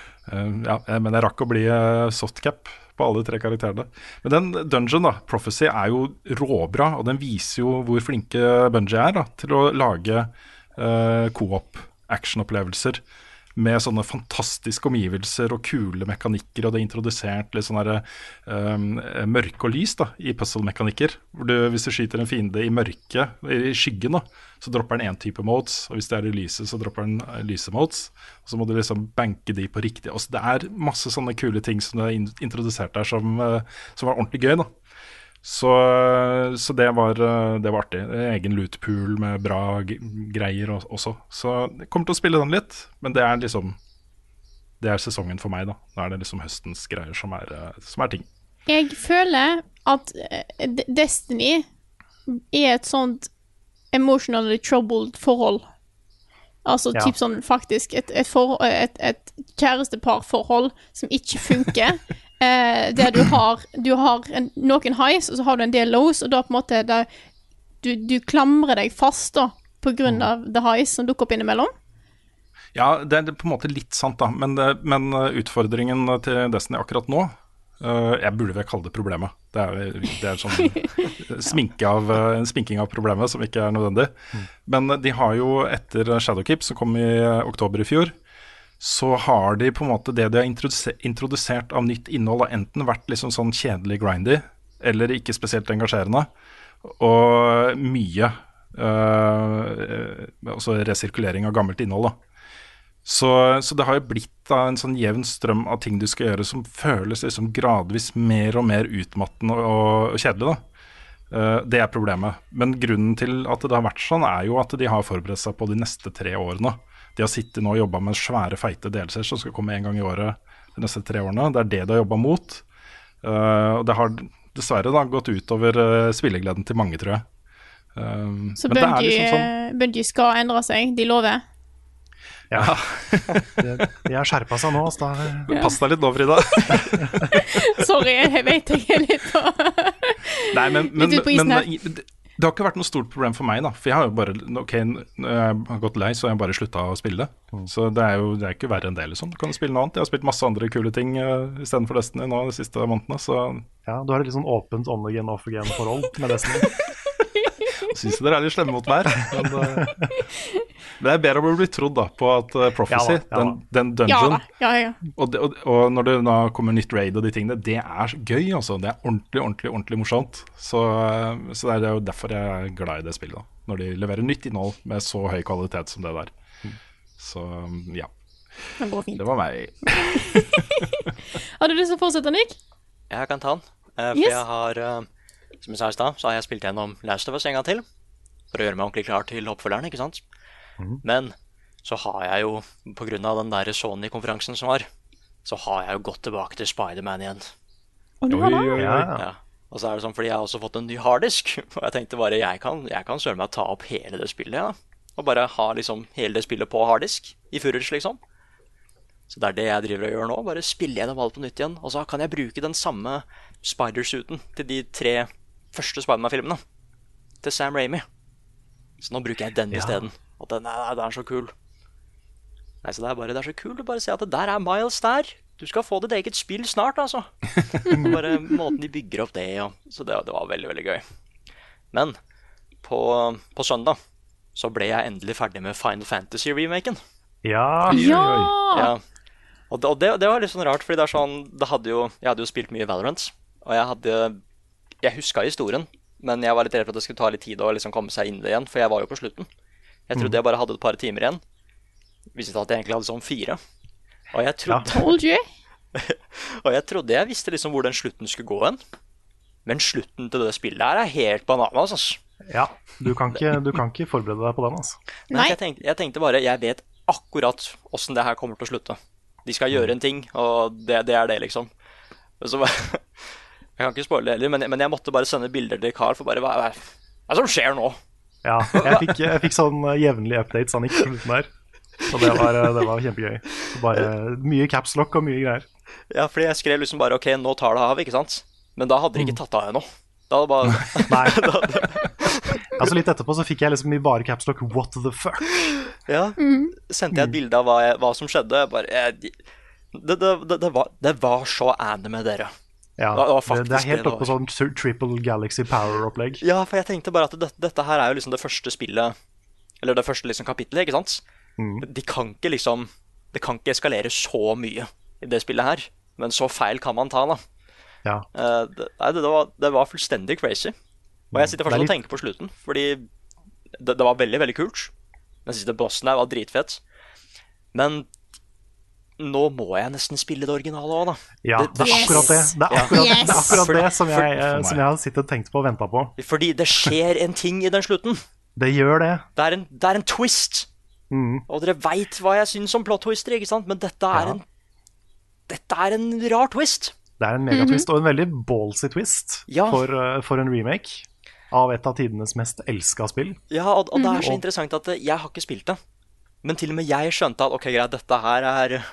Ja, men jeg rakk å bli eh, softcap på alle tre karakterene. Men den dungeon, da, Prophecy, er jo råbra, og den viser jo hvor flinke Bungie er da, til å lage uh, co-op actionopplevelser med sånne fantastiske omgivelser og kule mekanikker, og det er introdusert litt sånn derre um, mørke og lys da, i puzzle-mekanikker. Hvis du skyter en fiende i mørket, i skyggen, da, så dropper den én type modes, og hvis det er i lyset, så dropper den eh, lyse-modes. Og så må du liksom banke de på riktig. Også, det er masse sånne kule ting som du er introdusert der som, eh, som var ordentlig gøy. da. Så, så det, var, eh, det var artig. Egen lootpool med bra g- greier også. Så jeg kommer til å spille den litt, men det er liksom Det er sesongen for meg, da. Da er det liksom høstens greier som er, eh, som er ting. Jeg føler at eh, Destiny er et sånt emotionally troubled forhold. Altså Ja. typ sånn faktisk et, et, for, et, et kjæresteparforhold som ikke funker. eh, der du har, du har en, noen highs, og så har du en del lows, og da på en måte der, du, du klamrer deg fast da på grunn av the highs som dukker opp innimellom. Ja, det er på en måte litt sant, da. Men, det, men uh, utfordringen til Destiny akkurat nå uh, Jeg burde vel kalle det problemet. Det er, det er sånn sminke av, en sminking av problemet som ikke er nødvendig. Men uh, de har jo etter Shadowkeep, som kom i oktober i fjor, så har de på en måte det de har introdusert av nytt innhold, har enten vært liksom sånn kjedelig grindy, eller ikke spesielt engasjerende, og mye Altså øh, resirkulering av gammelt innhold. da. Så, så det har jo blitt da en sånn jevn strøm av ting du skal gjøre som føles liksom gradvis mer og mer utmattende og, og kjedelig. da. Eh, det er problemet. Men grunnen til at det har vært sånn, er jo at de har forberedt seg på de neste tre årene. De har sittet nå og jobba med svære, feite delser som skal komme en gang i året de neste tre årene. Det er det de har jobba mot. Uh, og det har dessverre da gått utover uh, spillegleden til mange, tror jeg. Um, Så men det er Bungie, liksom sånn Bungie skal endre seg, de lover. Ja. De, de har skjerpa seg nå. Så da, Pass deg litt nå, Frida. Sorry, jeg vet jeg er litt Nei, men, men, Litt ut på isen her. i- det, har ikke vært noe stort problem for meg, da. For jeg har jo bare Ok, når jeg har gått lei, så har jeg bare slutta å spille det. Mm. Så det er jo det er ikke verre enn det, liksom. Du kan spille noe annet. Jeg har spilt masse andre kule ting uh, istedenfor Destiny nå de siste månedene, så ja, du har et litt sånn åpent on again, off again-forhold med Destiny. syns dere er litt slemme mot meg. Men, uh, det er bedre å bli trodd da på at uh, Prophecy, Ja da, ja da. den, den dungeon. Ja, ja. og, det, og, og når det da kommer nytt raid og de tingene, det er gøy, altså. Det er ordentlig, ordentlig ordentlig morsomt. Så, eh, så det er jo derfor jeg er glad i det spillet. da Når de leverer nytt innhold med så høy kvalitet som det der. Så ja. Det går fint. Det var meg. Har du lyst til å fortsette, Nick? Jeg kan ta den. Eh, for Yes. jeg har, eh, som jeg sa i stad, så har jeg spilt gjennom Last of Us en gang til. For å gjøre meg ordentlig klar til oppfølgeren, ikke sant. Men så har jeg jo, av den der Sony-konferansen som var, så har jeg jo gått tilbake til Spiderman igjen. Og du har det? oi, oi. Ja, Ja. Og så er det sånn fordi jeg har også fått en ny harddisk. Og jeg tenkte bare jeg kan, jeg kan søren meg ta opp hele det spillet, ja. Og bare ha liksom hele det spillet på harddisk i Furage, liksom. Så det er det jeg driver og gjør nå. Bare spiller gjennom alt på nytt igjen. Og så kan jeg bruke den samme spidersuiten til de tre første Spiderman-filmene. Til Sam Ramy. Så nå bruker jeg den Ja. isteden. Og den er, den er så kul. Nei, så det er bare det er så kult å bare se at det der er Miles der. Du skal få ditt eget spill snart, altså. Bare måten de bygger opp det ja. Så det, det var veldig, veldig gøy. Men på, på søndag så ble jeg endelig ferdig med Final Fantasy-remaken. ja. Ja! Ja. Og, det, og det, det var litt sånn rart, fordi det er sånn det hadde jo, Jeg hadde jo spilt mye Valorant, og jeg hadde Jeg huska historien, men jeg var litt redd for at det skulle ta litt tid å liksom komme seg inn i det igjen, for jeg var jo på slutten. Jeg trodde jeg bare hadde et par timer igjen. Viste at jeg egentlig hadde sånn fire. Og jeg trodde, Told you. og jeg trodde jeg visste liksom hvor den slutten skulle gå hen. Men slutten til det spillet her er helt bananas, altså. ja. Du, kan ikke, du kan ikke forberede deg på den, altså. Nei, Nei. Jeg, tenkte, jeg tenkte bare Jeg vet akkurat åssen det her kommer til å slutte. De skal gjøre en ting, og det, det er det, liksom. Så, bare- jeg kan ikke spoile det heller, men, men jeg måtte bare sende bilder til Carl for bare hva, hva, hva er det som skjer nå? Ja, jeg fikk, jeg fikk sånn jevnlig updates han gikk uten der. Og det var, eh, det var kjempegøy. Bare Mye capslock og mye greier. Ja, fordi jeg skrev liksom bare OK, nå tar det av, ikke sant? Men da hadde de ikke tatt av ennå. Da hadde bare Nei. Altså Litt etterpå så fikk jeg liksom i bare capslock 'what the fuck'. Ja. Sendte jeg et bilde av hva, jeg, hva som skjedde. Jeg bare jeg, det, det, det, det, var, det var så anime, dere. Ja, Det det, det er helt det det oppe på sånn triple Galaxy Power-opplegg. Ja, for jeg tenkte bare at dette, dette her er jo liksom det første spillet Eller det første liksom kapittelet, ikke sant? De kan ikke liksom Det kan ikke eskalere så mye i det spillet her. Men så feil kan man ta, da. Ja. Uh, det, det, var, det var fullstendig crazy. Og jeg sitter er fortsatt litt- og tenker på slutten, fordi det, det var veldig, veldig kult. Den siste bossen der var dritfett. Men nå må jeg nesten spille det originale òg, da. Ja, det er Yes. akkurat det. Det er akkurat, Yes. det, er akkurat det som jeg, for- eh, for som jeg har sittet og tenkt på og venta på. Fordi det skjer en ting i den slutten. Det gjør det. Det er en, det er en twist. Mm. Og dere veit hva jeg syns om plot twister, ikke sant? Men dette er Ja. en Dette er en rar twist. Det er en megatwist, og en veldig ballsy twist Ja. for, eh, for en remake av et av tidenes mest elska spill. Ja, og, og det er så Mhm. interessant at jeg har ikke spilt det. Men til og med jeg skjønte at ok, greit, dette her er Mm.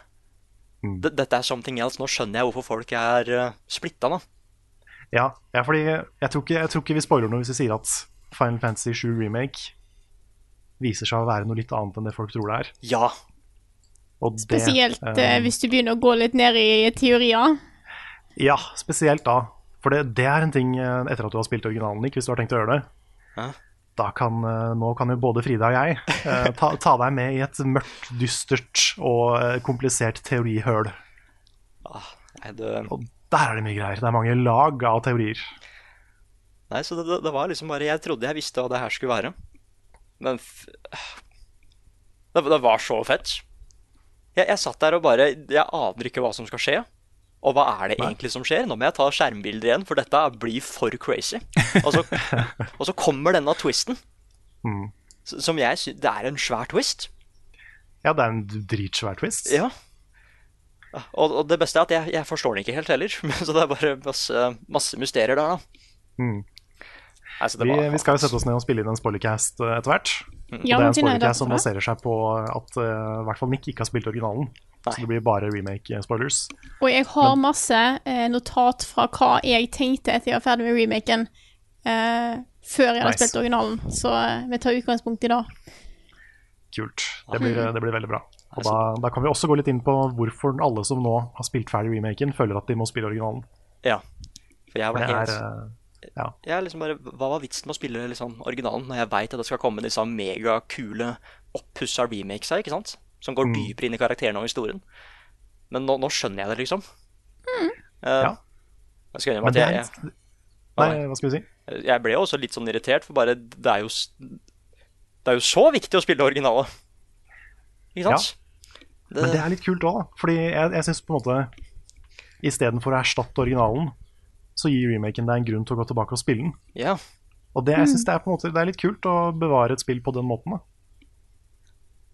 Dette er something else. Nå skjønner jeg hvorfor folk er uh, splitta nå. Ja, ja fordi jeg tror, ikke, jeg tror ikke vi spoiler noe hvis vi sier at Final Fantasy 7 Remake viser seg å være noe litt annet enn det folk tror det er. Ja. Og det, Spesielt eh, eh, hvis du begynner å gå litt ned i teorier. Ja, spesielt da. For det, det er en ting eh, etter at du har spilt originalen, Nick, hvis du har tenkt å gjøre det. Ja. Da kan, eh, nå kan jo både Frida og jeg eh, ta, ta deg med i et mørkt, dystert og eh, komplisert teorihøl. Nei, det, Og der er det mye greier. Det er mange lag av teorier. nei så det, det, var liksom bare Jeg trodde jeg visste hva det her skulle være. Men det, det var så fett. Jeg, jeg satt der og bare Jeg aner ikke hva som skal skje. Og hva er det egentlig som skjer? Nå må jeg ta skjermbilder igjen, for dette blir for crazy. Og så, og så kommer denne twisten. Mm. Som jeg syns Det er en svær twist. Ja, det er en dritsvær twist. Ja. Og, og det beste er at jeg, jeg forstår den ikke helt heller. Så det er bare masse, masse mysterier der, da. Mm. Altså, det Vi, vi skal jo sette oss ned og spille inn en spoilercast eh, etter hvert. Ja, og det er en er spoilercast som baserer seg på at uh, i hvert fall Nick ikke har spilt originalen. Nei. Så det blir bare remake-spoilers. Og jeg har masse eh, notat fra hva jeg tenkte etter jeg var ferdig med remaken, eh, før jeg hadde Nice. spilt originalen. Så eh, vi tar utgangspunkt i det. Kult. Det blir, Mm. det blir veldig bra. Og da, da kan vi også gå litt inn på hvorfor alle som nå har spilt ferdig remaken, føler at de må spille originalen. Ja. For jeg var helt er eh, ja. jeg er liksom bare, Hva var vitsen med å spille liksom, originalen når jeg veit at det skal komme disse megakule, oppussa remakesa, ikke sant? Som Mm. går dypere inn i karakterene og historien. Men nå, nå skjønner jeg det, liksom. Eh, Ja. Jeg skal innrømme at det jeg, jeg, Nei, hva skal vi si? jeg ble jo også litt sånn irritert, for bare det er jo Det er jo så viktig å spille originale. Ikke sant? Det, Men det er litt kult òg, da. Fordi jeg, jeg syns på en måte Istedenfor å erstatte originalen, så gir remaken deg en grunn til å gå tilbake og spille den. Ja. Og det, jeg synes det er på en måte Det er litt kult å bevare et spill på den måten. da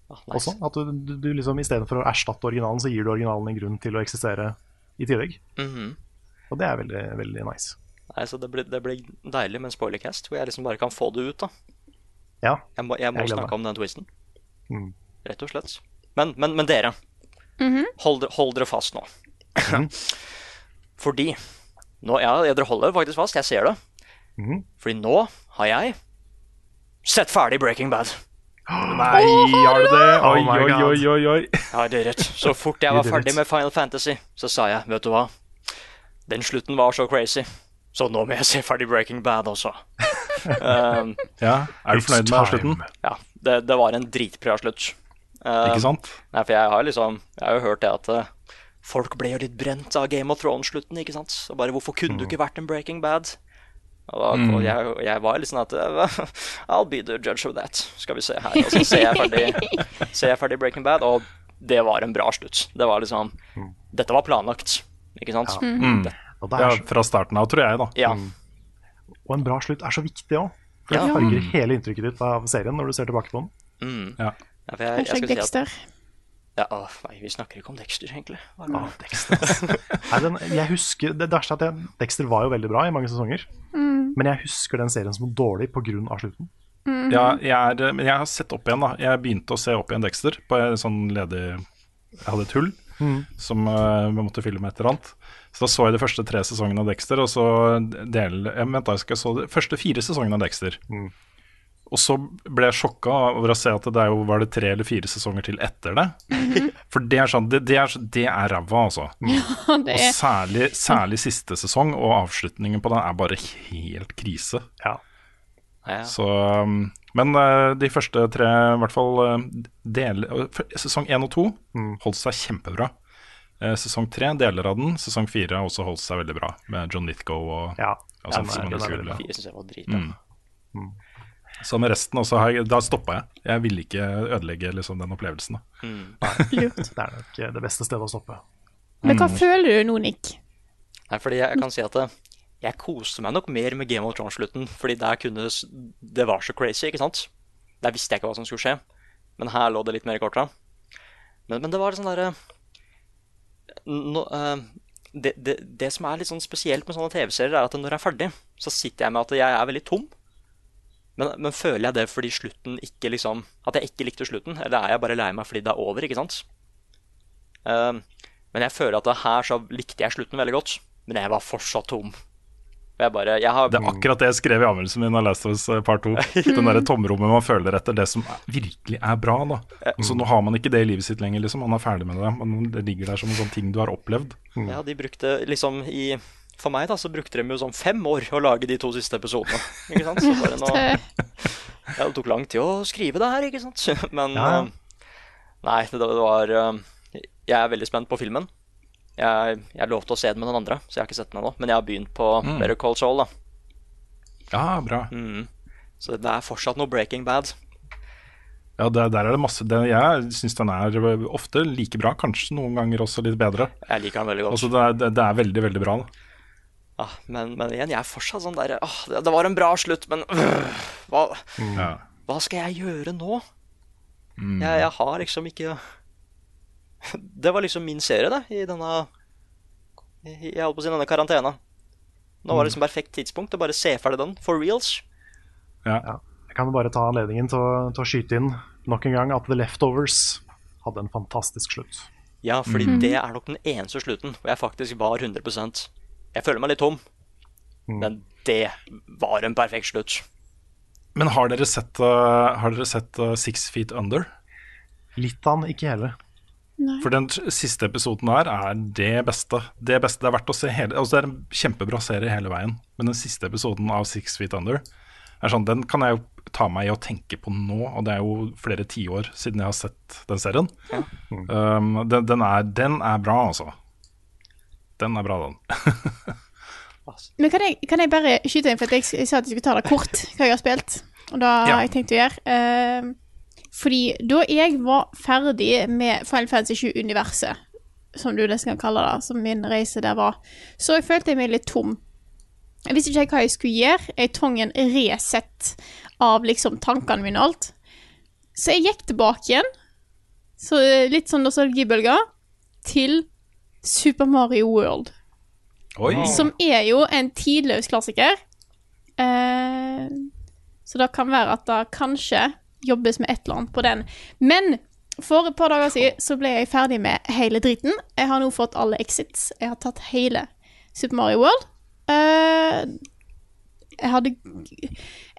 Ah, nice. også. At du, du, du liksom Istedenfor å erstatte originalen, så gir du originalen en grunn til å eksistere i tillegg. Mhm. Og det er veldig, veldig nice. Nei, så det blir, det blir deilig med en spoilercast, hvor jeg liksom bare kan få det ut. da Ja. Jeg må, jeg må Jeg snakke om den twisten. Mm. Rett og slett. Men, men, men dere, hold, dere- hold dere fast nå. Mhm. Fordi nå, Ja, dere holder faktisk fast. Jeg ser det. Mhm. Fordi nå har jeg sett ferdig Breaking Bad. Nei, har du det? Oh Oi, oi, oi, oi, oi. Ja, det er rett. Så fort jeg var ferdig med Final Fantasy, så sa jeg, vet du hva Den slutten var så crazy. Så nå må jeg se ferdig Breaking Bad også. um, Ja, Er du fornøyd med slutten? ja, det, det var en dritbra slutt. Um, Ikke sant? Nei, for jeg har liksom Jeg har jo hørt det at eh, folk ble jo litt brent av Game of Thrones-slutten, ikke sant? Og bare hvorfor kunne du ikke vært en Breaking Bad? Og, da, mm. jeg, jeg var litt sånn at I'll be the judge of that. Skal vi se her. Og så ser jeg ferdig, ser jeg ferdig Breaking Bad, og det var en bra slutt. Det var liksom Dette var planlagt, ikke sant? Ja. Mm. det Ja, Fra starten av, tror jeg, da. ja. og en bra slutt er så viktig òg. For det Ja. farger hele inntrykket ditt av serien når du ser tilbake på den. Mm. Ja. ja for jeg, jeg Hashtag skal si at Dexter. Ja, å, Nei, vi snakker ikke om Dexter, egentlig. Ah, Dexter. Nei, den, jeg husker, det verste er at jeg, Dexter var jo veldig bra i mange sesonger. Men jeg husker den serien som dårlig pga. slutten. Ja, jeg er, men jeg har sett opp igjen, da. Jeg begynte å se opp igjen Dexter på en sånn ledig Jeg hadde et hull som uh, vi måtte fylle med et eller annet. Så da så jeg de første tre sesongene av Dexter, og så del, jeg venta jeg skal så de første fire sesongene av Dexter. Og så ble jeg sjokka over å se at det er jo, var det tre eller fire sesonger til etter det. For det er sånn, det, det er, det er ræva, altså. det Og er særlig, særlig siste sesong og avslutningen på den er bare helt krise. Ja. Ja, ja. Så, um, men eh, de første tre, i hvert fall uh, del, Sesong én og to holdt seg kjempebra. Eh, sesong tre, deler av den. Sesong fire har også holdt seg veldig bra, med John Lithgow og Ja, og sånt. Ja, men, som er skulle- veldig bra. Jeg var dritbra. Mm. Så med resten også har jeg, da stoppa jeg. Jeg ville ikke ødelegge liksom, den opplevelsen. Da. Lurt. Det er nok eh, det beste stedet å stoppe. Men hva føler du nå, Nick? Nei, fordi jeg, jeg kan si at jeg koste meg nok mer med Game of Thrones-slutten, fordi der kunne Det var så crazy, ikke sant? Der visste jeg ikke hva som skulle skje. Men her lå det litt mer i korta. Men, men det var sånn derre no, uh, det, det, det som er litt sånn spesielt med sånne TV-serier, er at når jeg er ferdig, så sitter jeg med at jeg er veldig tom. Men, men føler jeg det fordi slutten ikke liksom At jeg ikke likte slutten? Eller er jeg bare lei meg fordi det er over, ikke sant? Eh, men jeg føler at det her så likte jeg slutten veldig godt. Men jeg var fortsatt tom. Jeg bare Jeg har Det er akkurat det jeg skrev i anmeldelsen min av Last of Us eh, Part 2. Den derre tomrommet man føler etter det som virkelig er bra. da Så Nå har man ikke det i livet sitt lenger, liksom. Man er ferdig med det. Men det ligger der som en sånn ting du har opplevd. Ja, de brukte liksom i For meg, da, så brukte de jo sånn fem år å lage de to siste episodene. Ikke sant? Så bare nå Det, Ja, det tok lang tid å skrive det her, ikke sant? Men Ja, eh, Nei, det, det var eh, Jeg er veldig spent på filmen. Jeg, jeg lovte å se den med den andre, så jeg har ikke sett den ennå. Men jeg har begynt på Better Call Saul, da. Ja, bra. Så det er fortsatt noe Breaking Bad. Ja, der, der er det masse det, Jeg syns den er ofte like bra, kanskje noen ganger også litt bedre. Jeg liker den veldig godt. Altså, det, er, det, det er veldig, veldig bra. Da. Ah, men, men igjen, jeg er fortsatt sånn der ah, det, det var en bra slutt, men øh, hva, Ja. hva skal jeg gjøre nå? Jeg, jeg har liksom ikke Det var liksom min serie, det, i denne Jeg holdt på å si denne karantena. Nå var det liksom perfekt tidspunkt å bare se ferdig den, for reals. Ja. Ja. Jeg kan bare ta anledningen til å, til å skyte inn nok en gang at The Leftovers hadde en fantastisk slutt. Ja, fordi det er nok den eneste slutten hvor jeg faktisk var 100 Jeg føler meg litt tom, men det var en perfekt slutt. Men har dere sett, uh, har dere sett uh, Six Feet Under? Litt av den, ikke hele. For den siste episoden her er det beste. Det beste det er verdt å se hele Altså Det er en kjempebra serie hele veien, men den siste episoden av Six Feet Under er sånn, Den kan jeg jo ta meg i å tenke på nå, og det er jo flere tiår siden jeg har sett den serien. Um, den, den, er, den er bra, altså. Den er bra, den. men kan jeg, kan jeg bare skyte inn, for jeg, jeg sa at jeg skulle ta det kort, hva jeg har spilt. Og da Ja. har jeg tenkt å gjøre. Uh, fordi da jeg var ferdig med Final Fantasy 7-universet, som du nesten kan kalle det, som min reise der var, så jeg følte jeg meg litt tom. Jeg visste ikke hva jeg skulle gjøre. Jeg trengte en reset av liksom tankene mine og alt. Så jeg gikk tilbake igjen, så eh, litt sånn nostalgibølger, til Super Mario World. Oi! Som er jo en tidløs klassiker. Eh, så det kan være at det kanskje jobbes med et eller annet på den. Men for et par dager siden så ble jeg ferdig med hele driten. Jeg har nå fått alle exits. Jeg har tatt hele Super Mario World. Eh, jeg hadde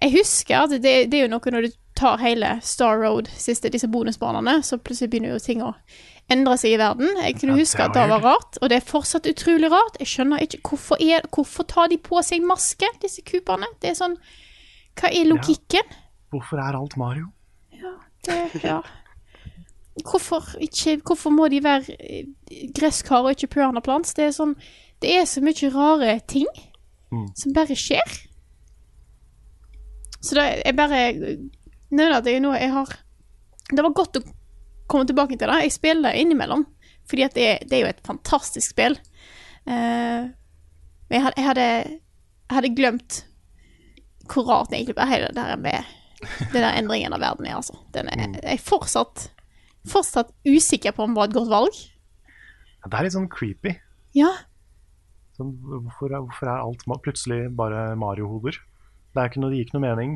Jeg husker at det, det er jo noe når du tar hele Star Road, siste disse bonusbanene, så plutselig begynner jo ting å endre seg i verden. Jeg kunne huske at det var rart, og det er fortsatt utrolig rart. Jeg skjønner ikke hvorfor, er, hvorfor tar de på seg maske, disse kuperne? Det er sånn Hva er logikken? Hvorfor er alt Mario? Ja, Det, ja. Hvorfor, ikke, hvorfor må de være eh, gresskar og ikke piranha? Det er sånn Det er så mye rare ting som bare skjer. Så da jeg bare nevner at jeg nå jeg har Det var godt å komme tilbake til det. Jeg spiller det innimellom, fordi at det, det er jo et fantastisk spill. Uh, men jeg hadde, jeg, hadde, jeg hadde glemt hvor rart egentlig var hele det her med den der endringen av verden er, altså. Den er, jeg er fortsatt, fortsatt usikker på om det var et godt valg. Ja, Det er litt sånn creepy. Ja, Sånn, hvorfor, hvorfor er alt plutselig bare Mario-hoder? Det, det gir ikke noe mening.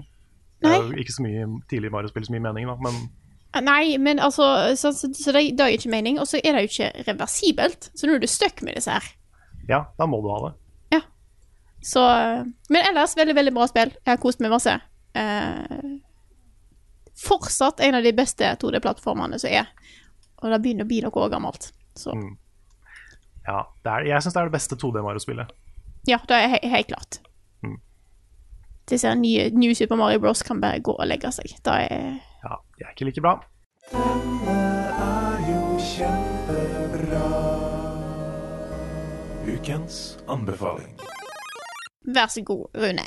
Det er jo ikke så mye tidlig Mario-spill så mye mening, da, men Nei, men altså Så, så, så det, det gir ikke mening. Og så er det jo ikke reversibelt, så nå er du stuck med disse her. ja, da må du ha det. Så Men ellers, veldig, veldig bra spill. Jeg har kost meg masse. Eh, fortsatt en av de beste 2D-plattformene som er. Og det begynner å bli noe gammelt. Så Ja, det er, jeg syns det er det beste 2D-Mario-spillet. ja, det er helt klart. Disse ser nye New Super Mario Bros. kan bare gå og legge seg. Da er Ja, de er ikke like bra. Denne er jo kjempebra. Ukens anbefaling. Vær så god, Rune.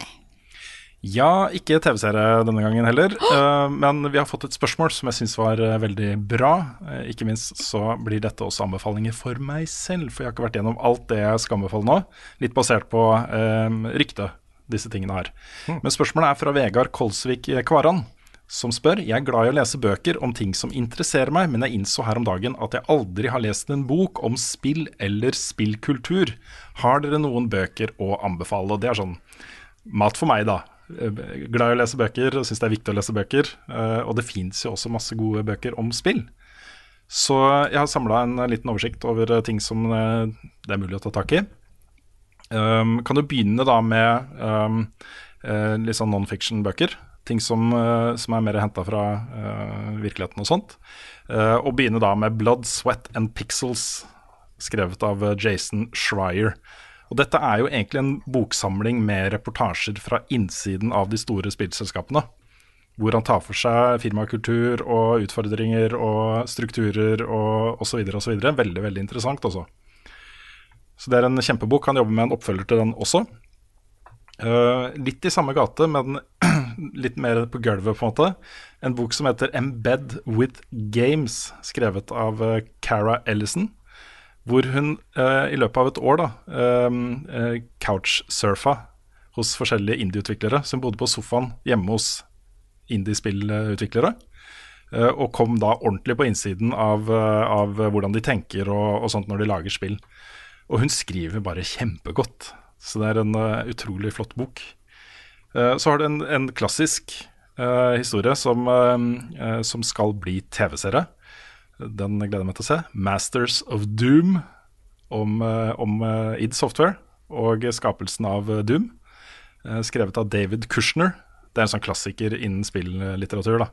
Ja, ikke TV-serie denne gangen heller. eh, men vi har fått et spørsmål som jeg syns var eh, veldig bra. Eh, ikke minst så blir dette også anbefalinger for meg selv, for jeg har ikke vært gjennom alt det jeg skal anbefale nå. Litt basert på uh, rykte disse tingene her. Men spørsmålet er fra Vegard Kolsvik Kvaran, som spør Jeg er glad i å lese bøker om ting som interesserer meg, men jeg innså her om dagen at jeg aldri har lest en bok om spill eller spillkultur. Har dere noen bøker å anbefale? Og det er sånn mat for meg, da. Eh, Glad i å lese bøker, syns det er viktig å lese bøker. eh, Og det fins jo også masse gode bøker om spill. Så jeg har samla en liten oversikt over eh, ting som eh, det er mulig å ta tak i. Um, kan du begynne da med um, uh, litt sånn non-fiction-bøker? Ting som, uh, som er mer henta fra uh, virkeligheten og sånt. Og begynne da med 'Blood, Sweat and Pixels', skrevet av Jason Schreier. Og dette er jo egentlig en boksamling med reportasjer fra innsiden av de store spillselskapene. Hvor han tar for seg firmakultur og utfordringer og strukturer og osv. osv. Veldig, veldig interessant, altså. Så det er en kjempebok. Han jobber med en oppfølger til den også. Uh, litt i samme gate, men litt mer på gulvet, på en måte. En bok som heter 'Embed with Games', skrevet av uh, Cara Ellison. Hvor hun uh, i løpet av et år da eh, couchsurfa hos forskjellige indieutviklere som bodde på sofaen hjemme hos indiespillutviklere. og kom da ordentlig på innsiden av, av hvordan de tenker og, og sånt når de lager spill. Og hun skriver bare kjempegodt. Så det er en uh, utrolig flott bok. Uh, så har du en, en klassisk uh, historie som, som skal bli TV-serie. Den gleder jeg meg til å se. 'Masters of Doom', om, om id Software og skapelsen av Doom. Skrevet av David Kushner. Det er en sånn klassiker innen spillitteratur. da.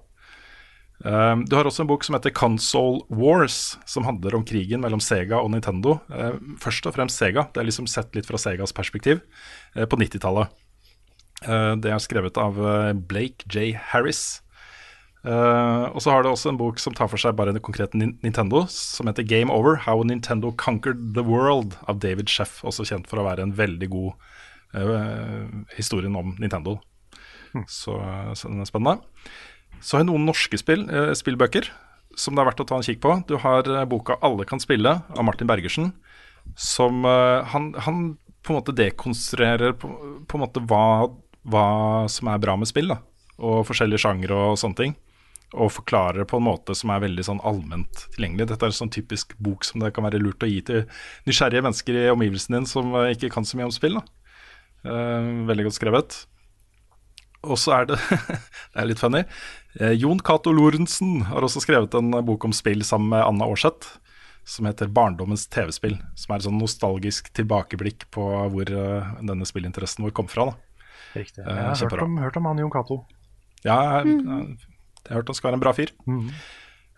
Eh, du har også en bok som heter 'Console Wars', som handler om krigen mellom Sega og Nintendo. Eh, først og fremst Sega. Det er liksom sett litt fra Segas perspektiv eh, på 90-tallet. Eh, det er skrevet av Blake J. Harris. Og så har du også en bok som tar for seg bare det konkrete Nintendo, som heter Game Over How Nintendo Conquered the World, av David Sheff, også kjent for å være en veldig god uh, historien om Nintendo. Så, så den er spennende. Så har jeg noen norske spill, eh, spillbøker som det er verdt å ta en kikk på. Du har eh, boka 'Alle kan spille' av Martin Bergersen. Som eh, han, han på en måte dekonstruerer på, på en måte hva, hva som er bra med spill. da Og forskjellige sjangre og sånne ting. Og forklarer på en måte som er veldig sånn allment tilgjengelig. Dette er en sånn typisk bok som det kan være lurt å gi til nysgjerrige mennesker i omgivelsen din som ikke kan så mye om spill. Eh, veldig godt skrevet. Og så er det Det er litt funny. Eh, Jon Cato Lorentzen har også skrevet en bok om spill sammen med Anna Aarseth. Som heter 'Barndommens TV-spill'. Som er et sånn nostalgisk tilbakeblikk på hvor eh, denne spillinteressen vår kom fra. da Riktig. Eh, Jeg har hørt om, hørt om han Jon Cato. Ja, jeg, jeg, jeg har hørt han skal være en bra fyr.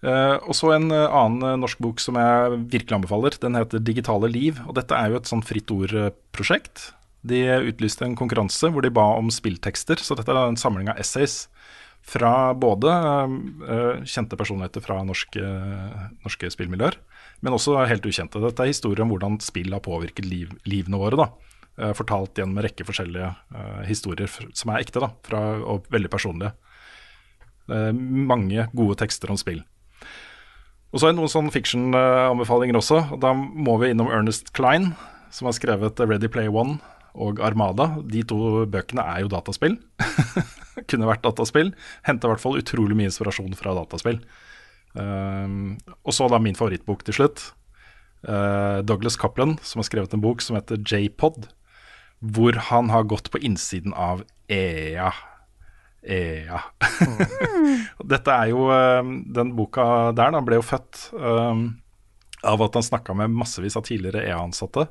Eh, og så en eh, annen eh, norsk bok som jeg virkelig anbefaler. Den heter 'Digitale liv'. og Dette er jo et sånn fritt ord-prosjekt. De utlyste en konkurranse hvor de ba om spilltekster. Så dette er en samling av essays fra både eh, kjente personligheter fra norske, norske spillmiljøer, men også helt ukjente. Dette er historier om hvordan spill har påvirket liv, livene våre. da. Eh, fortalt gjennom en rekke forskjellige eh, historier som er ekte da, fra, og veldig personlige. Mange gode tekster om spill. Og så er det noen sånn fiction-anbefalinger også. og Da må vi innom Ernest Klein, som har skrevet Ready Play One og Armada. De to bøkene er jo dataspill. Kunne vært dataspill. Henta i hvert fall utrolig mye inspirasjon fra dataspill. Um, og så da min favorittbok til slutt. Uh, Douglas Cappelen, som har skrevet en bok som heter J-Pod. Hvor han har gått på innsiden av EA. EA. Dette er jo eh, Den boka der da ble jo født eh, av at han snakka med massevis av tidligere EA-ansatte.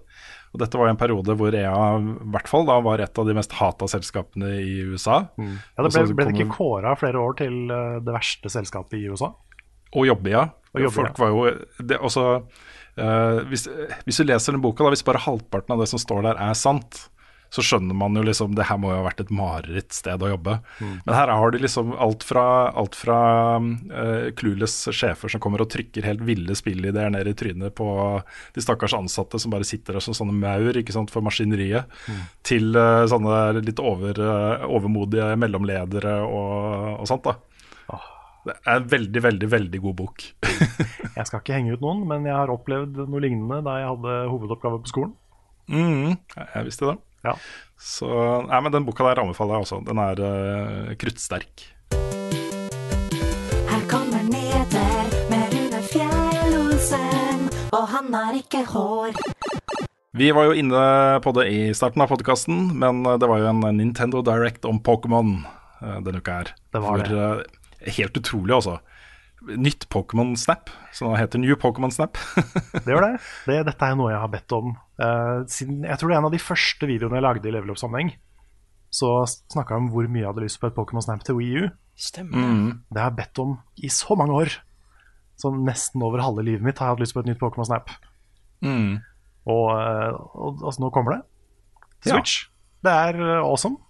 Og dette var jo en periode hvor EA i hvert fall da var et av de mest hata selskapene i USA. Ja, det ble, ble det ikke kåra flere år til eh, det verste selskapet i USA? Og jobbe, ja. Og jobbe, Folk var jo det, også, uh, hvis, hvis du leser den boka, da, hvis bare halvparten av det som står der er sant, så skjønner man jo liksom det her må jo ha vært et marerittsted å jobbe. Men her har de liksom alt fra, alt fra uh, clueless sjefer som kommer og trykker helt ville spillideer ned i trynet på de stakkars ansatte som bare sitter der som sånne maur ikke sant, for maskineriet, til uh, sånne litt over, uh, overmodige mellomledere og, og sånt. da. Det er en veldig, veldig veldig god bok. Jeg skal ikke henge ut noen, men jeg har opplevd noe lignende da jeg hadde hovedoppgave på skolen. Mm, jeg visste det. Ja. Så nei, men den boka der anbefaler jeg også. Den er uh, kruttsterk. Her kommer nyheter med Rune Fjell-Olsen, og han har ikke hår. Vi var jo inne på det i starten av podkasten, men det var jo en Nintendo Direct om Pokémon uh, denne uka her. Det var Hvor, uh, helt utrolig, altså. Nytt Pokémon Snap, som heter New Pokémon Snap. Det gjør det. det. Dette er jo noe jeg har bedt om eh, siden Jeg tror det er en av de første videoene jeg lagde i level up-sammenheng. Så snakka jeg om hvor mye jeg hadde lyst på et Pokémon Snap til Wii U. Stemmer. Det har jeg bedt om i så mange år. Så nesten over halve livet mitt har jeg hatt lyst på et nytt Pokémon Snap. Mm. Og, eh, og altså, nå kommer det. Ja. Switch. Det er eh, awesome.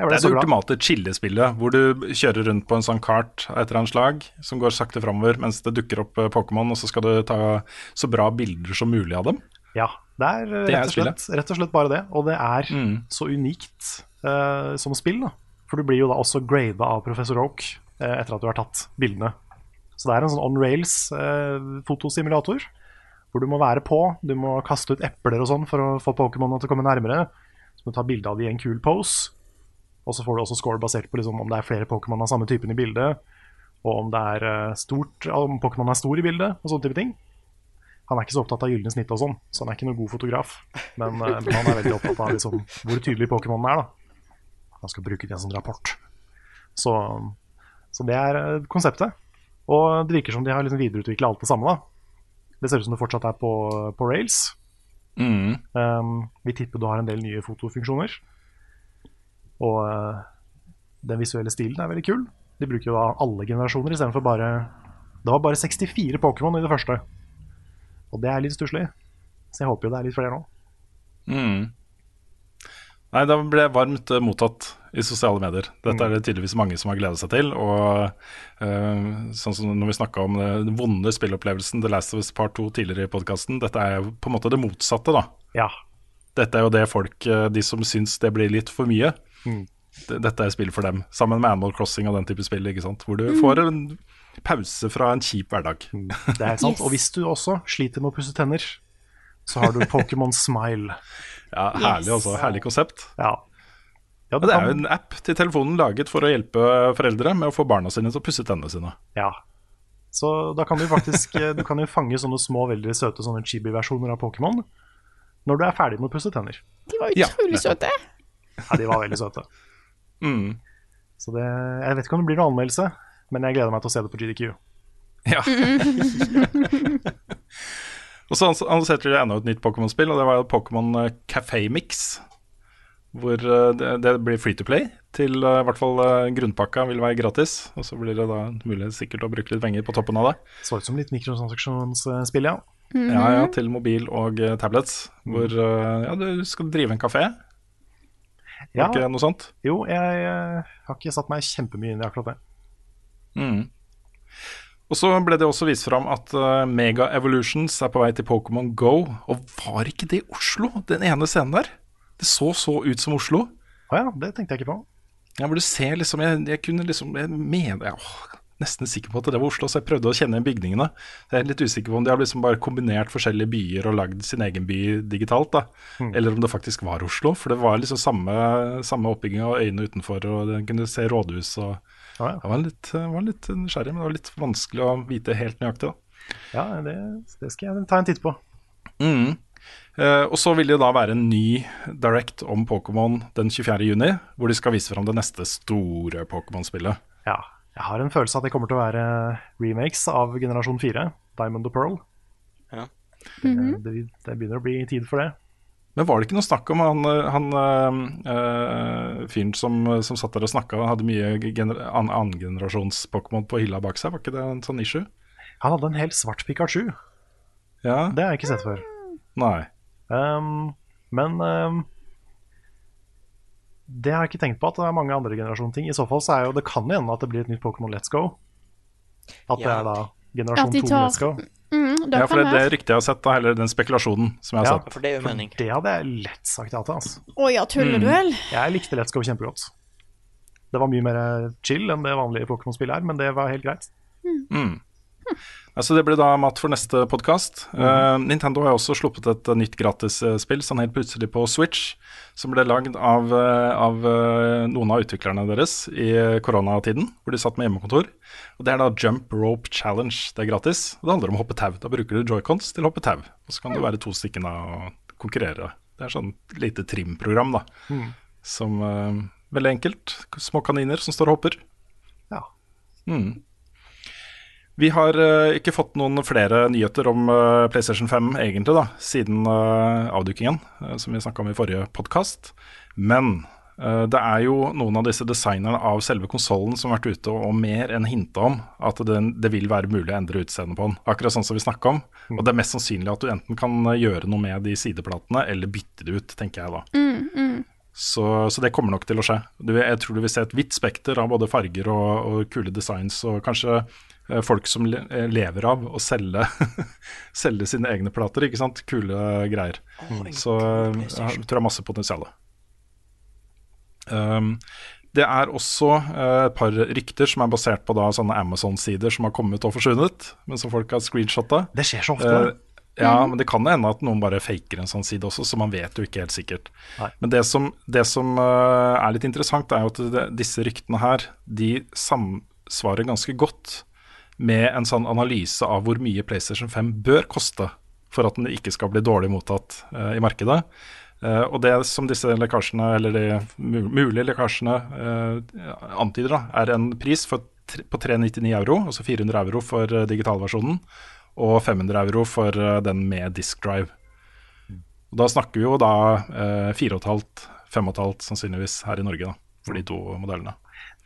Jeg ble Det er det ultimate chillespillet, hvor du kjører rundt på en sånn kart av et eller annet slag, som går sakte framover mens det dukker opp Pokémon, og så skal du ta så bra bilder som mulig av dem. Ja, det er, Det er rett, og slett, rett og slett bare det. Og det er Mm. så unikt uh, som spill. da For du blir jo da også grada av professor Oak uh, etter at du har tatt bildene. Så det er en sånn on rails eh, fotosimulator. Hvor du må være på, du må kaste ut epler og sånn for å få Pokémon til å komme nærmere. Så må du ta bilde av de i en kul pose. Og så får du også score basert på liksom, om det er flere Pokémon av samme typen i bildet. Og om det er stort, om Pokémon er stor i bildet, og sånne type ting. Han er ikke så opptatt av gylne snitt og sånn, så han er ikke noen god fotograf. Men, eh, men han er veldig opptatt av liksom, hvor tydelig Pokémon er. da. Han skal bruke det sånn rapport. Så, så det er eh, konseptet. Og det virker som de har liksom videreutvikla alt det samme. da. Det ser ut som det fortsatt er på, på rails. Mm. Um, vi tipper du har en del nye fotofunksjoner. Og uh, den visuelle stilen er veldig kul. De bruker jo da alle generasjoner istedenfor bare Det var bare 64 Pokémon i det første. Og det er litt stusslig. Så jeg håper jo det er litt flere nå. Mm. Nei, det ble varmt eh, mottatt i sosiale medier. Dette er det tydeligvis mange som har gleda seg til. Og uh, sånn som når vi snakka om den vonde spillopplevelsen The Last of Us Part 2 tidligere i podkasten, dette er jo på en måte det motsatte, da. Ja. Dette er jo det folk, eh, de som syns det blir litt for mye. Mm. Dette er spill for dem, sammen med Animal Crossing og den type spill, ikke sant. Hvor du får en pause fra en kjip hverdag. Det er sant. Yes. Og hvis du også sliter med å pusse tenner, så har du Pokémon Smile. Ja, herlig, altså. Herlig konsept. Ja. ja Og det er jo en app til telefonen laget for å hjelpe foreldre med å få barna sine til å pusse tennene sine. Ja. Så da kan du faktisk eh, Du kan jo fange sånne små, veldig søte sånne chibi-versjoner av Pokémon når du er ferdig med å pusse tenner. De var utrolig ja, søte. Ja, de var veldig søte. Mm. Så det, jeg vet ikke om det blir noen anmeldelse, men jeg gleder meg til å se det på GDQ. Ja. og så annonserte de enda et nytt Pokémon-spill, og det var jo Pokémon eh, Café Mix. Hvor eh, det, det blir free to play, til eh, i hvert fall grunnpakka vil være gratis. Og så blir det da mulig sikkert å bruke litt penger på toppen av det. Så ut som litt mikrotransaksjonsspill, ja. Ja, ja, til mobil og tablets. Hvor ja, du skal drive en kafé. ja. Ikke noe sånt? Jo, jeg jeg har ikke satt meg kjempemye inn i akkurat det. Mm. Og så ble det også vist fram at eh, Mega Evolutions er på vei til Pokémon Go. Og var ikke det Oslo, den ene scenen der? Det så så ut som Oslo. Å ja, det tenkte jeg ikke på. Ja, hvor du ser liksom Jeg, jeg kunne liksom jeg mener, jeg, åh, Nesten sikker på at det var Oslo, så jeg prøvde å kjenne igjen bygningene. Jeg er litt usikker på om de har liksom bare kombinert forskjellige byer og lagd sin egen by digitalt, da. Eller om det faktisk var Oslo. For det var liksom samme, samme oppbygging av øyene utenfor, og den kunne se rådhus og ja. Jeg var litt, var litt nysgjerrig, men det var litt vanskelig å vite helt nøyaktig, da. ja det, det skal jeg ta en titt på. Mm. Eh, og så vil det da være en ny direct om Pokémon den 24. juni, hvor de skal vise fram det neste store Pokémon-spillet. Ja. Jeg har en følelse av at det kommer til å være remakes av generasjon 4, Diamond og Pearl. Ja. det, det, det begynner å bli tid for det. Men var det ikke noe snakk om han, eh, han øh, fyren som, som satt der og snakka, hadde mye gener an annengenerasjons Pokémon på hylla bak seg? Var ikke det en sånn issue? Han hadde en helt svart Pikachu. Ja? Det har jeg ikke sett før. Nei. Um, men um, Det har jeg ikke tenkt på, at det er mange andre generasjon ting. I så fall så er jo det kan hende at det blir et nytt Pokémon Let's Go. At det er da generasjon de 2 tar- Let's Go. Mm, Ja, for det, det ryktet jeg har sett, da, eller den spekulasjonen som jeg har Ja. sett. For det gjør mening. Det hadde jeg lett sagt ja til. Altså. Å ja, tuller Mm. du vel? Jeg likte Let's Go kjempegodt. Det var mye mer chill enn det vanlige Pokémon-spillet er, men det var helt greit. Mm. Altså det blir da mat for neste podkast. Nintendo har også sluppet et uh, nytt gratisspill sånn helt plutselig på Switch, som ble lagd av, eh, av eh, noen av utviklerne deres i eh, koronatiden, hvor de satt med hjemmekontor. Og Det er da Jump Rope Challenge. Det er gratis. og Det handler om å hoppe tau. Da bruker du joycons til å hoppe tau. Og så kan du være to stykker og konkurrere. Det er sånn lite trimprogram, da. Mm. Som uh, Veldig enkelt. Små kaniner som står og hopper. Ja. Mm. Vi har uh, ikke fått noen flere nyheter om uh, PlayStation 5 egentlig da, siden uh, avdukingen, som vi snakka om i forrige podkast. Men det er jo noen av disse designerne av selve konsollen som har vært ute og, og mer enn hinta om at det, det vil være mulig å endre utseendet på den. Akkurat sånn som vi snakka om. Og det er mest sannsynlig at du enten kan gjøre noe med de sideplatene, eller bytte det ut, tenker jeg da. Mm, mm. Så, så det kommer nok til å skje. Du, jeg tror du vil se et vidt spekter av både farger og, og kule designs, og kanskje folk som eh, lever av å selge, selge sine egne plater, ikke sant. Kule greier. så eh, jeg tror jeg har masse potensial. Um, det er også eh, et par rykter som er basert på da sånne Amazon-sider som har kommet og forsvunnet, men som folk har screenshotta. Det skjer så ofte. Uh, ja, mm. men det kan hende at noen bare faker en sånn side også, så man vet jo ikke helt sikkert. Nei. Men det som, det som uh, er litt interessant, er jo at det, disse ryktene her, de samsvarer ganske godt med en sånn analyse av hvor mye PlayStation 5 bør koste for at den ikke skal bli dårlig mottatt uh, i markedet. Uh, og det som disse lekkasjene, eller de mulige lekkasjene uh, antyder, da, er en pris for, på 399 euro, altså 400 euro for digitalversjonen, og 500 euro for den med disk drive. Og da snakker vi jo da uh, 4,5, 5,5 sannsynligvis her i Norge, da, for de to modellene.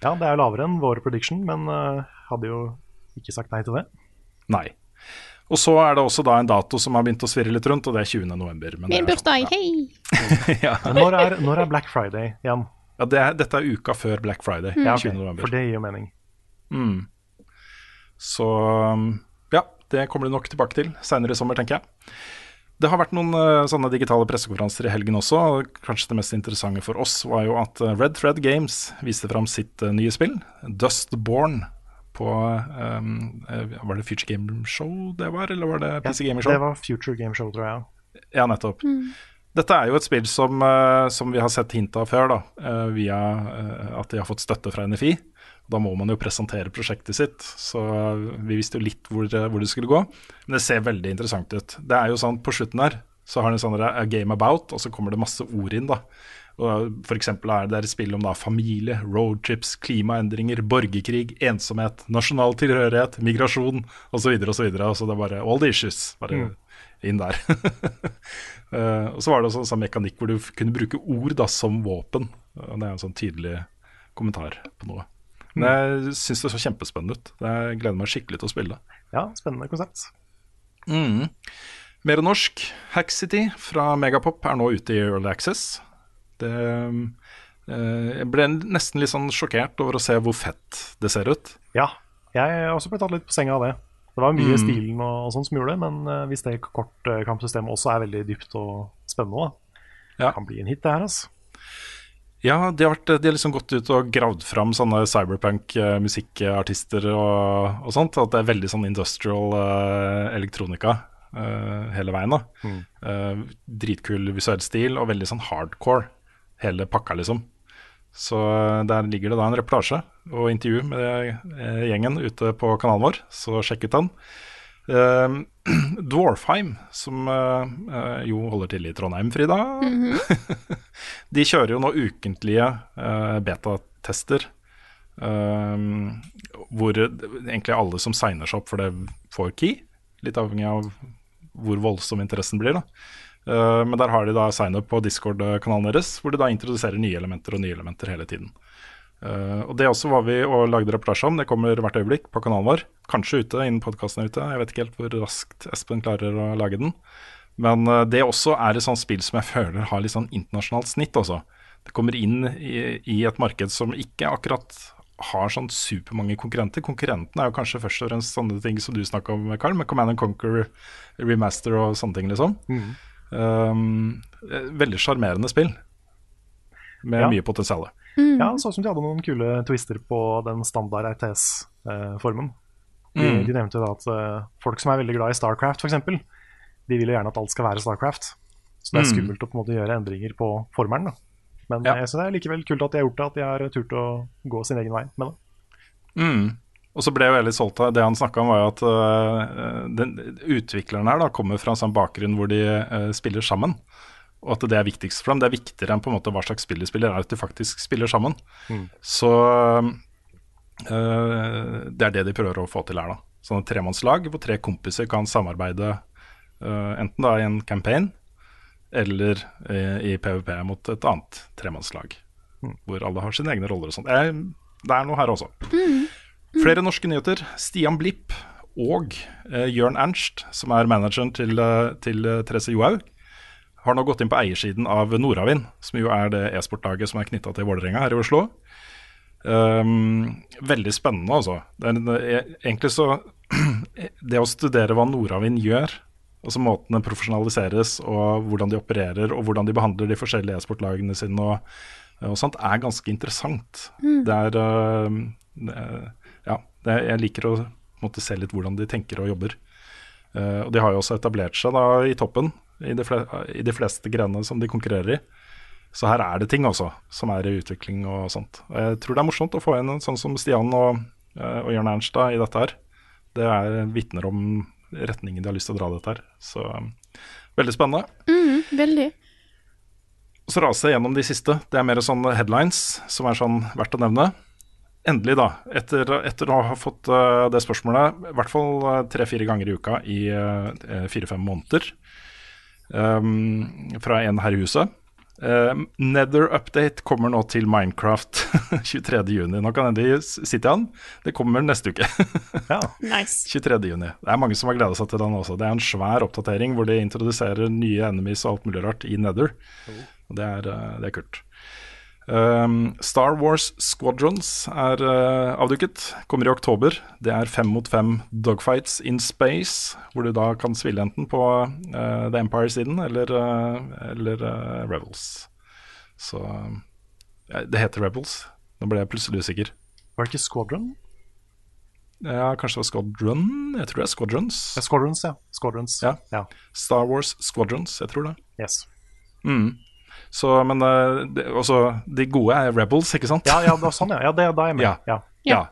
Ja, det er lavere enn vår prediction, men hadde jo ikke sagt nei til det. Nei. Og så er det også da en dato som har begynt å svirre litt rundt, og det er 20. november. Men det Min bursdag, bursdag, hei! ja. Når er, når er Black Friday igjen? Ja, det er, dette er uka før Black Friday. Mm. Ja, ok, 20. november. For det gir jo mening. Mm. Så um, ja, det kommer du nok tilbake til seinere i sommer, tenker jeg. Det har vært noen uh, sånne digitale pressekonferanser i helgen også. og Kanskje det mest interessante for oss var jo at uh, Red Thread Games viste fram sitt uh, nye spill, Dustborn, på um, Var det Future Game Show det var, eller var det PC Gamer Show? Det var Future Game Show, tror jeg. Ja, nettopp. Dette er jo et spill som, eh, som vi har sett hint av før, da, eh, via at de har fått støtte fra NFI. Da må man jo presentere prosjektet sitt, så vi visste jo litt hvor, det- hvor det skulle gå. Men det ser veldig interessant ut. Det er jo sånn På slutten her så har den sånn a game about, og så kommer det masse ord inn. da. Eksempel er det et spill om da familie, roadtrips, klimaendringer, borgerkrig, ensomhet, nasjonal tilhørighet, migrasjon osv. osv. Så det er bare all the issues bare Mm. inn der. uh, og så var det også en sånn mekanikk hvor du kunne bruke ord da som våpen. Og det er en sånn tydelig kommentar på noe. Men jeg syns det så kjempespennende ut. Jeg gleder meg skikkelig til å spille. Ja, spennende konsept. Mm. Mer norsk. Hackcity fra Megapop er nå ute i Early Access. Det, eh, jeg ble nesten litt sånn sjokkert over å se hvor fett det ser ut. Ja, jeg også ble tatt litt på senga av det. Det var mye Mm. stilen og, og sånn som gjorde det, men eh, hvis det kortkampsystemet også er veldig dypt og spennende, da, kan bli en hit, det her, altså. Ja, de har, vært, de har liksom gått ut og gravd fram sånne cyberpunk-musikkartister og, og sånt. At det er veldig sånn industrial uh, elektronika uh, hele veien. da. Mm. Uh, dritkul visuell stil og veldig sånn hardcore, hele pakka, liksom. Så eh, der ligger det da en reportasje og intervju med eh, gjengen ute på kanalen vår, så sjekk ut den. Eh, Dwarfheim, som eh, eh, jo holder til i Trondheim, Frida. De kjører jo nå ukentlige eh, betatester. eh, hvor egentlig alle som signer seg opp for det, får key. Litt avhengig av hvor voldsom interessen blir. da. Eh, men der har de da sign-up på Discord-kanalen deres, hvor de da introduserer nye elementer og nye elementer hele tiden. Eh, og Det også var vi og lagde reportasje om. Det kommer hvert øyeblikk på kanalen vår. Kanskje ute innen podkasten er ute. Jeg vet ikke helt hvor raskt Espen klarer å lage den. Men eh, det også er et sånt spill som jeg føler har litt sånn internasjonalt snitt også. det kommer inn i, i et marked som ikke akkurat har sånn supermange konkurrenter. Konkurrentene er jo kanskje først og fremst sånne ting som du snakka om, Carl, med Command and Conquer, Remaster og sånne ting, liksom. Um, veldig sjarmerende spill med Ja. mye potensial. Ja, så ut som de hadde noen kule twister på den standard RTS-formen. De, Mm. de nevnte jo da at eh, folk som er veldig glad i Starcraft, f.eks., de vil jo gjerne at alt skal være Starcraft. Så det er Mm. skummelt å på en måte gjøre endringer på formelen. Da. Men Ja. jeg synes det er likevel kult at de har gjort det, at de har turt å gå sin egen vei med det. Mm. Og så ble jeg veldig solgt av det han snakka om, var jo at uh, den, utvikleren her da kommer fra en sånn bakgrunn hvor de uh, spiller sammen. Og at det er viktigst for dem. Det er viktigere enn på en måte hva slags spill de spiller, er at de faktisk spiller sammen. Mm. Så uh, det er det de prøver å få til her, da. Sånn et tremannslag hvor tre kompiser kan samarbeide enten da i en campaign eller øh, i PVP mot et annet tremannslag. Hvor alle har sine egne roller og sånt. Eh, Det er noe her også. Flere norske nyheter. Stian Blipp og eh, Jørn Ernst, som er manageren til, eh, til eh, Therese Johaug, har nå gått inn på eiersiden av Nordavind, som jo er det e-sportlaget som er knytta til Vålerenga her i Oslo. Um, veldig spennende, altså. Det er, eh, egentlig så Det å studere hva Nordavind gjør, altså måten den profesjonaliseres, og hvordan de opererer, og hvordan de behandler de forskjellige e-sportlagene sine, og, og sånt, er ganske interessant. Mm. Det er øh, det jeg liker å måte, se litt hvordan de tenker og jobber. Uh, og de har jo også etablert seg da i toppen i de, fle i de fleste grenene som de konkurrerer i. Så her er det ting også som er i utvikling og sånt. Og jeg tror det er morsomt å få inn en sånn som Stian og, uh, og Jørn Ernst da, i dette her. Det er vitner om retningen de har lyst til å dra dette her. Så um, veldig spennende. Mm, veldig. Så raser jeg gjennom de siste. Det er mer sånn headlines som er sånn verdt å nevne. Endelig, da, etter, etter å ha fått eh, det spørsmålet i hvert fall eh, tre-fire ganger i uka i eh, fire-fem måneder um, fra en her i huset. Um, Nether Update kommer nå til Minecraft 23.6. Nå kan endelig sitte han. Det kommer neste uke. ja. Nice. 23.6. Det er mange som har gleda seg til den også. Det er en svær oppdatering hvor de introduserer nye enemies og alt mulig rart i Nether. Og det er, det er kult. Um, Star Wars Squadrons er uh, avduket. Kommer i oktober. Det er fem mot fem dogfights in space, hvor du da kan spille enten på uh, The Empire-siden eller, uh, eller Rebels. Så Det heter Rebels. Nå ble jeg plutselig usikker. Var det ikke Squadron? Ja, kanskje det var Squadron? Jeg tror det er Squadrons. Ja, Squadrons, ja. Squadrons. Ja. Ja. Star Wars Squadrons, jeg tror det. Yes. Mm. Så, men eh, det, også, de gode er Rebels, ikke sant? Ja, ja, det er sånn, ja. ja det, da er jeg med. Ja. Ja. Ja.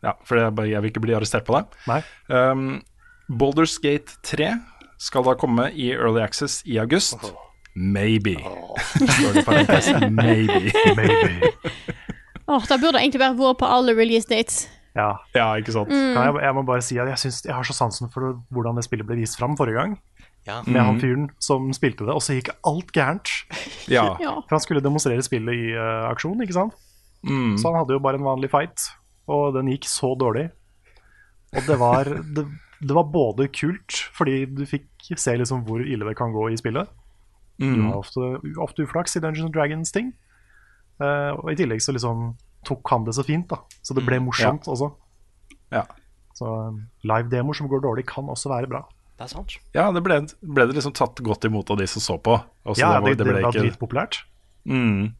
Ja, for jeg, bare- jeg vil ikke bli arrestert på det. Nei. Um, Boulders Gate 3 skal da komme i Early Access i august. Maybe. Oh. det. Maybe. Maybe. oh, Det burde egentlig vært vår på alle release dates. Ja. ja, ikke sant? Mm. Jeg, jeg må bare si at jeg, synes, jeg har så sansen for hvordan det spillet ble vist fram forrige gang. Ja. Med han Mhm. fyren som spilte det, og så gikk alt gærent. Ja. Ja. For han skulle demonstrere spillet i uh, aksjon, ikke sant? Mm. Så han hadde jo bare en vanlig fight, og den gikk så dårlig. Og det var, det, det var både kult, fordi du fikk se liksom hvor ille det kan gå i spillet. Du Mm. har ofte, ofte uflaks i Dungeons and Dragons-ting. Uh, og i tillegg så liksom tok han det så fint, da. Så det ble morsomt også. Ja. Så um, live-demoer som går dårlig, kan også være bra. Det er sant. Ja, det ble, ble det liksom tatt godt imot av de som så på. Også ja, var- det, det, ble var ikke- dritpopulært. Mm.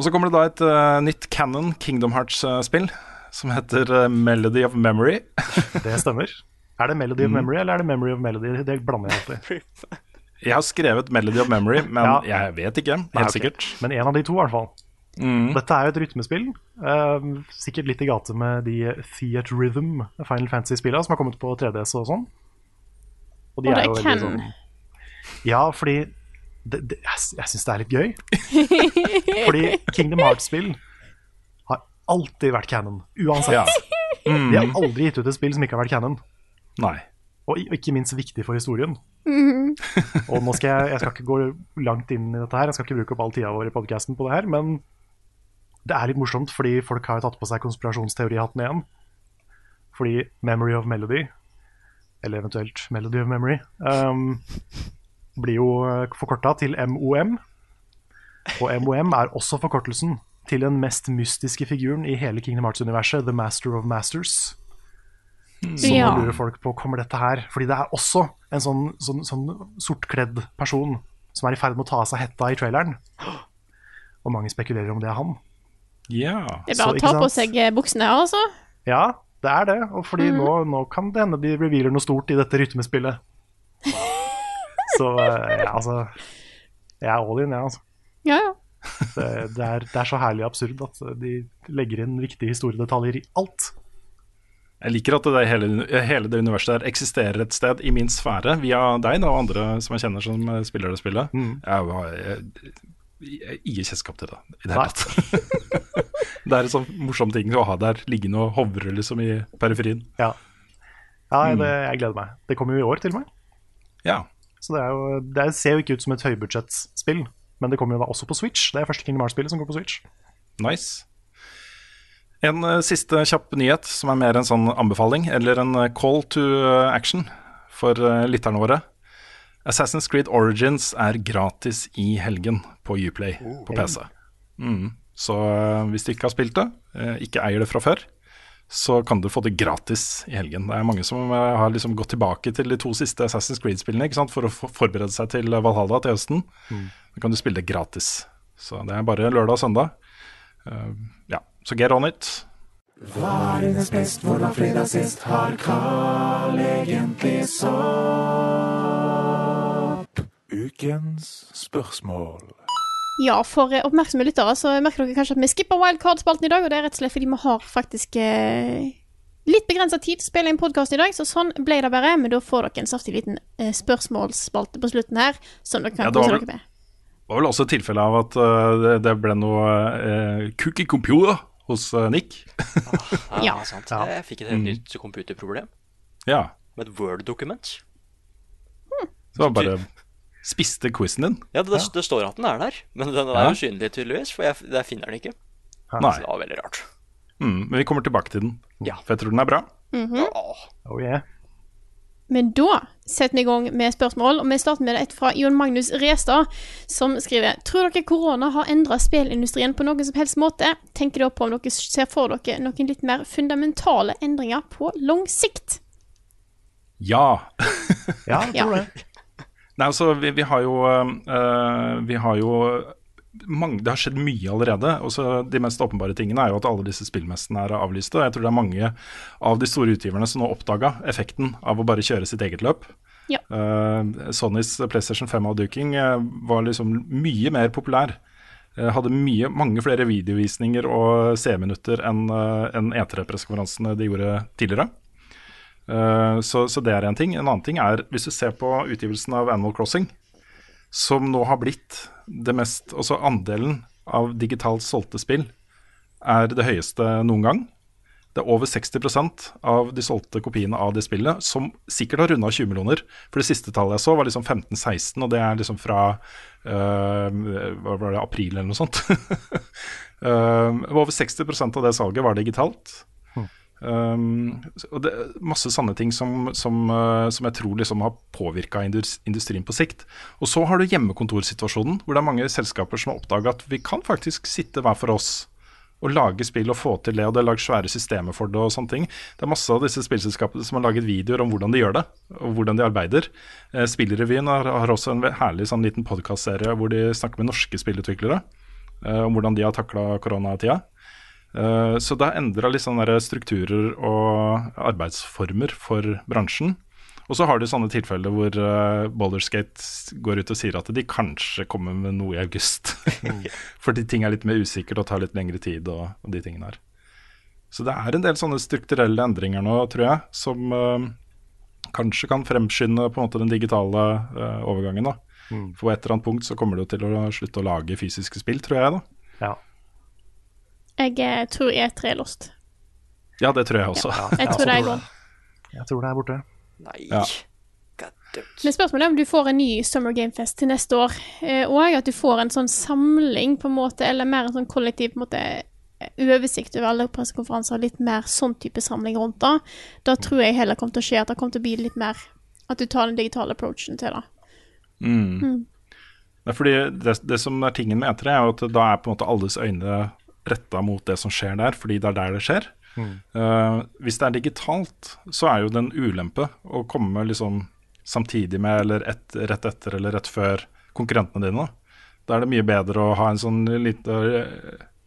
Og så kommer det da et uh, nytt Canon Kingdom Hearts-spill som heter uh, Melody of Memory. Det stemmer. Er det Melody of Mm. Memory, eller er det Memory of Melody? Det blander jeg alltid. Jeg har skrevet Melody of Memory, men Ja. jeg vet ikke. Helt Nei, okay. sikkert. Men en av de to, i hvert fall. Mm. Dette er jo et rytmespill. Uh, sikkert litt i gate med de Theat Rhythm Final Fantasy-spillene som har kommet på 3DS og sånn. Og det er veldig sånn- Ja, fordi det, det, Jeg, jeg syns det er litt gøy. Fordi Kingdom Hearts-spill har alltid vært canon, uansett. Ja. Mm. De har aldri gitt ut et spill som ikke har vært canon. Nei. Og ikke minst viktig for historien. Mhm. Og nå skal jeg, jeg skal ikke gå langt inn i dette her, jeg skal ikke bruke opp all tida vår i podkasten på det her, men det er litt morsomt, fordi folk har jo tatt på seg konspirasjonsteorihatten igjen. Fordi Memory of Melody, eller eventuelt Melody of Memory, um, blir jo forkorta til MOM. Og MOM er også forkortelsen til den mest mystiske figuren i hele Kingdom Hearts-universet, The Master of Masters. Så Ja. nå lurer folk på kommer dette her Fordi det er også en sånn, sånn, sånn sortkledd person som er i ferd med å ta av seg hetta i traileren. Og mange spekulerer om det er han. Ja. Det er Så, bare å ta på seg eh, buksene altså. Ja, det er det. Og fordi mm. nå, nå kan det hende de revealer noe stort i dette rytmespillet. Så eh, ja, altså Jeg er all in, jeg, ja, altså. Ja, ja. Det, det, er, det er så herlig absurd at de legger inn viktige historiedetaljer i alt. Jeg liker at det hele, hele det universet der eksisterer et sted i min sfære, via deg da, og andre som jeg kjenner som eh, spiller det spillet. Mm. jeg, jeg gir kjennskap til det i det hele tatt. det er en sånn morsom ting å ha der liggende og hovre liksom i periferien. Ja, ja det, jeg gleder meg. Det kommer jo i år, til og med. Ja. Så det, jo, det ser jo ikke ut som et høybudsjettspill, men det kommer jo da også på Switch. Det er første Kingdom Hearts-spillet som går på Switch. Nice. En uh, siste kjapp nyhet som er mer en sånn anbefaling, eller en eh, call to eh, action for uh, lytterne våre. Assassin's Creed Origins er gratis i helgen på Uplay på PC. Mm. Så eh, hvis du ikke har spilt det, eh, ikke eier det fra før, så kan du få det gratis i helgen. Det er mange som eh, har liksom gått tilbake til de to siste Assassin's Creed-spillene ikke sant? for å forberede seg til Valhalla til høsten. Da kan du spille det gratis. Så det er bare lørdag og søndag. Eh, ja, så get on it. Hva er hennes best, hvor var fredag sist? Har Carl egentlig sopp? Ukens spørsmål. Ja, for eh, oppmerksomme lyttere så merker dere kanskje at vi skipper wildcard-spalten i dag, og det er rett og slett fordi vi har faktisk eh, litt begrensa tid til å spille inn podkast i dag, så sånn ble det bare. Men da får dere en saftig liten eh, spørsmålsspalte på slutten her, som dere kan Ja, kose vel- dere med. Det var vel også et tilfelle av at uh, det, det ble noe uh, computer hos uh, Nick. Ja, sant. Jeg fikk et helt nytt computerproblem Ja, med et Word-dokument. så det var bare spiste quizen din. Ja, det, det står at den er der, men den er Ja. usynlig tydeligvis, for jeg, jeg finner den ikke. Nei. Så det var veldig rart. Mm, men vi kommer tilbake til den, Ja. for jeg tror den er bra. Mhm. Oh yeah. Men da setter vi i gang med spørsmål, og vi starter med et fra Jon Magnus Restad, som skriver Tror dere korona har endra spillindustrien på noen som helst måte? Tenker dere på om dere ser for dere noen litt mer fundamentale endringer på lang sikt? Ja. Ja, jeg tror det. Nei, altså, vi, vi har jo eh, Vi har jo mange, Det har skjedd mye allerede. Også de mest åpenbare tingene er jo at alle disse spillmessene er avlyste. Jeg tror det er mange av de store utgiverne som nå oppdaga effekten av å bare kjøre sitt eget løp. Ja. Uh, Sonys PlayStation 5-avduking uh, var liksom mye mer populær. Uh, hadde mye, mange flere videovisninger og C-minutter enn uh, en E3-pressekonferansene de gjorde tidligere. Eh, så, så det er en ting. En annen ting er hvis du ser på utgivelsen av Animal Crossing, som nå har blitt det mest Altså andelen av digitalt solgte spill er det høyeste noen gang. Det er over 60% av de solgte kopiene av det spillet som sikkert har runda 20 millioner. For det siste tallet jeg så, var liksom 15-16, og det er liksom fra øh, hva var det, april eller noe sånt. uh, over 60% av det salget var digitalt. Um, og det er masse sanne ting som, som, uh, som jeg tror liksom har påvirka industrien på sikt. Og så har du hjemmekontorsituasjonen, hvor det er mange selskaper som har oppdaga at vi kan faktisk sitte hver for oss og lage spill og få til det, og det er lagd svære systemer for det og sånne ting. Det er masse av disse spillselskapene som har laget videoer om hvordan de gjør det, og hvordan de arbeider. Eh, Spillrevyen har, har også en herlig sånn liten podkastserie hvor de snakker med norske spillutviklere eh, om hvordan de har takla koronatida. Eh, Så det har endra litt sånne strukturer og arbeidsformer for bransjen. Og så har du sånne tilfeller hvor uh, Boulderskate går ut og sier at de kanskje kommer med noe i august. Fordi ting er litt mer usikkert og tar litt lengre tid og, og de tingene her. Så det er en del sånne strukturelle endringer nå, tror jeg, som uh, kanskje kan fremskynde på en måte den digitale uh, overgangen. da. For på et eller annet punkt så kommer du til å slutte å lage fysiske spill, tror jeg. da. Ja. Jeg eh, tror E3 er lost. Ja, det tror jeg også. Jeg tror det er gone. Jeg tror det er borte. Nei. Ja. Men spørsmålet er om du får en ny Summer Game Fest til neste år, eh, og at du får en sånn samling, på en måte, eller mer en sånn kollektiv på en måte, eh, oversikt over alle pressekonferanser, litt mer sånn type samling rundt det. Da tror jeg heller kommer til å skje at det kommer til å bli litt mer At du tar den digitale approachen til det. Mm. Mm. Det er fordi det, det som er tingen med E3, er jo at da er på en måte alles øyne retta mot det som skjer der, fordi det er der det skjer. Mm. Uh, hvis det er digitalt, så er jo det en ulempe å komme liksom samtidig med, eller et, rett etter eller rett før konkurrentene dine. Da er det mye bedre å ha en sånn lite,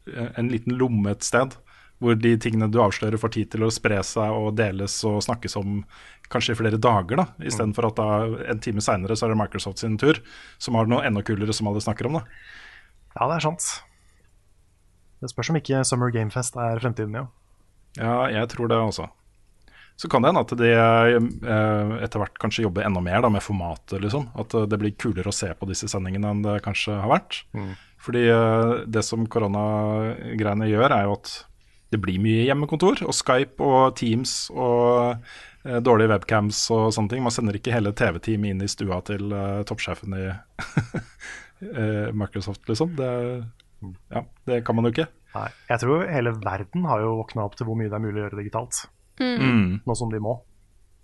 eh, en liten lomme et sted, hvor de tingene du avslører, får tid til å spre seg og deles og snakkes om kanskje i flere dager, da, istedenfor at da en time seinere så er det Microsoft sin tur, som har noe enda kulere som alle snakker om. da. Ja, det er sant. Det spørs om ikke Summer Game Fest er fremtiden, ja. Ja, jeg tror det også. Så kan det hende at de eh, etter hvert kanskje jobber enda mer da, med formatet, liksom. At eh, det blir kulere å se på disse sendingene enn det kanskje har vært. Mm. Fordi eh, det som koronagreiene gjør, er jo at det blir mye hjemmekontor. Og Skype og Teams og eh, dårlige webcams og sånne ting. Man sender ikke hele TV-teamet inn i stua til eh, toppsjefen i eh, Microsoft, liksom. Det, ja, det kan man jo ikke. Nei, jeg tror hele verden har jo våkna opp til hvor mye det er mulig å gjøre digitalt. Mm. Nå som de må.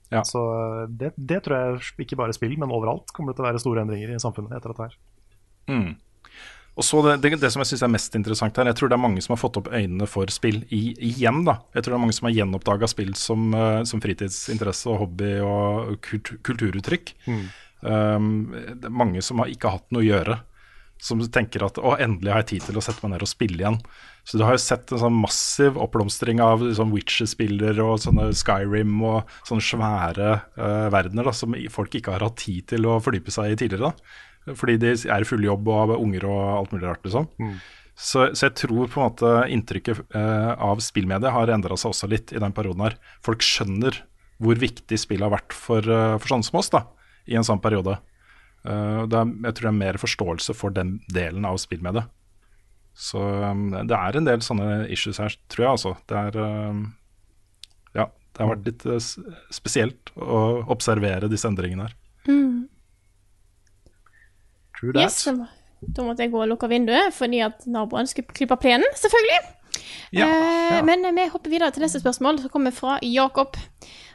Ja. Så det, det tror jeg ikke bare spill, men overalt kommer det til å være store endringer i samfunnet etter dette her. Mm. Og så det, det, det som jeg syns er mest interessant her, jeg tror det er mange som har fått opp øynene for spill i, igjen. da. Jeg tror det er mange som har gjenoppdaga spill som, eh, som fritidsinteresse og hobby og kult, kulturuttrykk. Mm. Um, det er mange som har ikke hatt noe å gjøre. Som tenker at å, endelig har jeg tid til å sette meg ned og spille igjen. Så du har jo sett en sånn massiv oppblomstring av sånn Witcher-spiller og sånne Skyrim og sånne svære uh, verdener da, som folk ikke har hatt tid til å fordype seg i tidligere. da. Fordi de er i full jobb og har unger og alt mulig rart. liksom. Mm. Så, så jeg tror på en måte inntrykket uh, av spillmediet har endra seg også litt i den perioden her. Folk skjønner hvor viktig spill har vært for, uh, for sånne som oss da, i en sånn periode. Eh, det er, jeg tror det er mer forståelse for den delen av spillmediet. Så um, det er en del sånne issues her, tror jeg altså. Det er um, Ja, det har vært litt uh, spesielt å observere disse endringene her. Mm. True Yes, da måtte jeg gå og lukke vinduet fordi at naboen skulle klippe plenen, selvfølgelig. Ja, eh, ja. Men vi hopper videre til neste spørsmål, som kommer fra Jakob.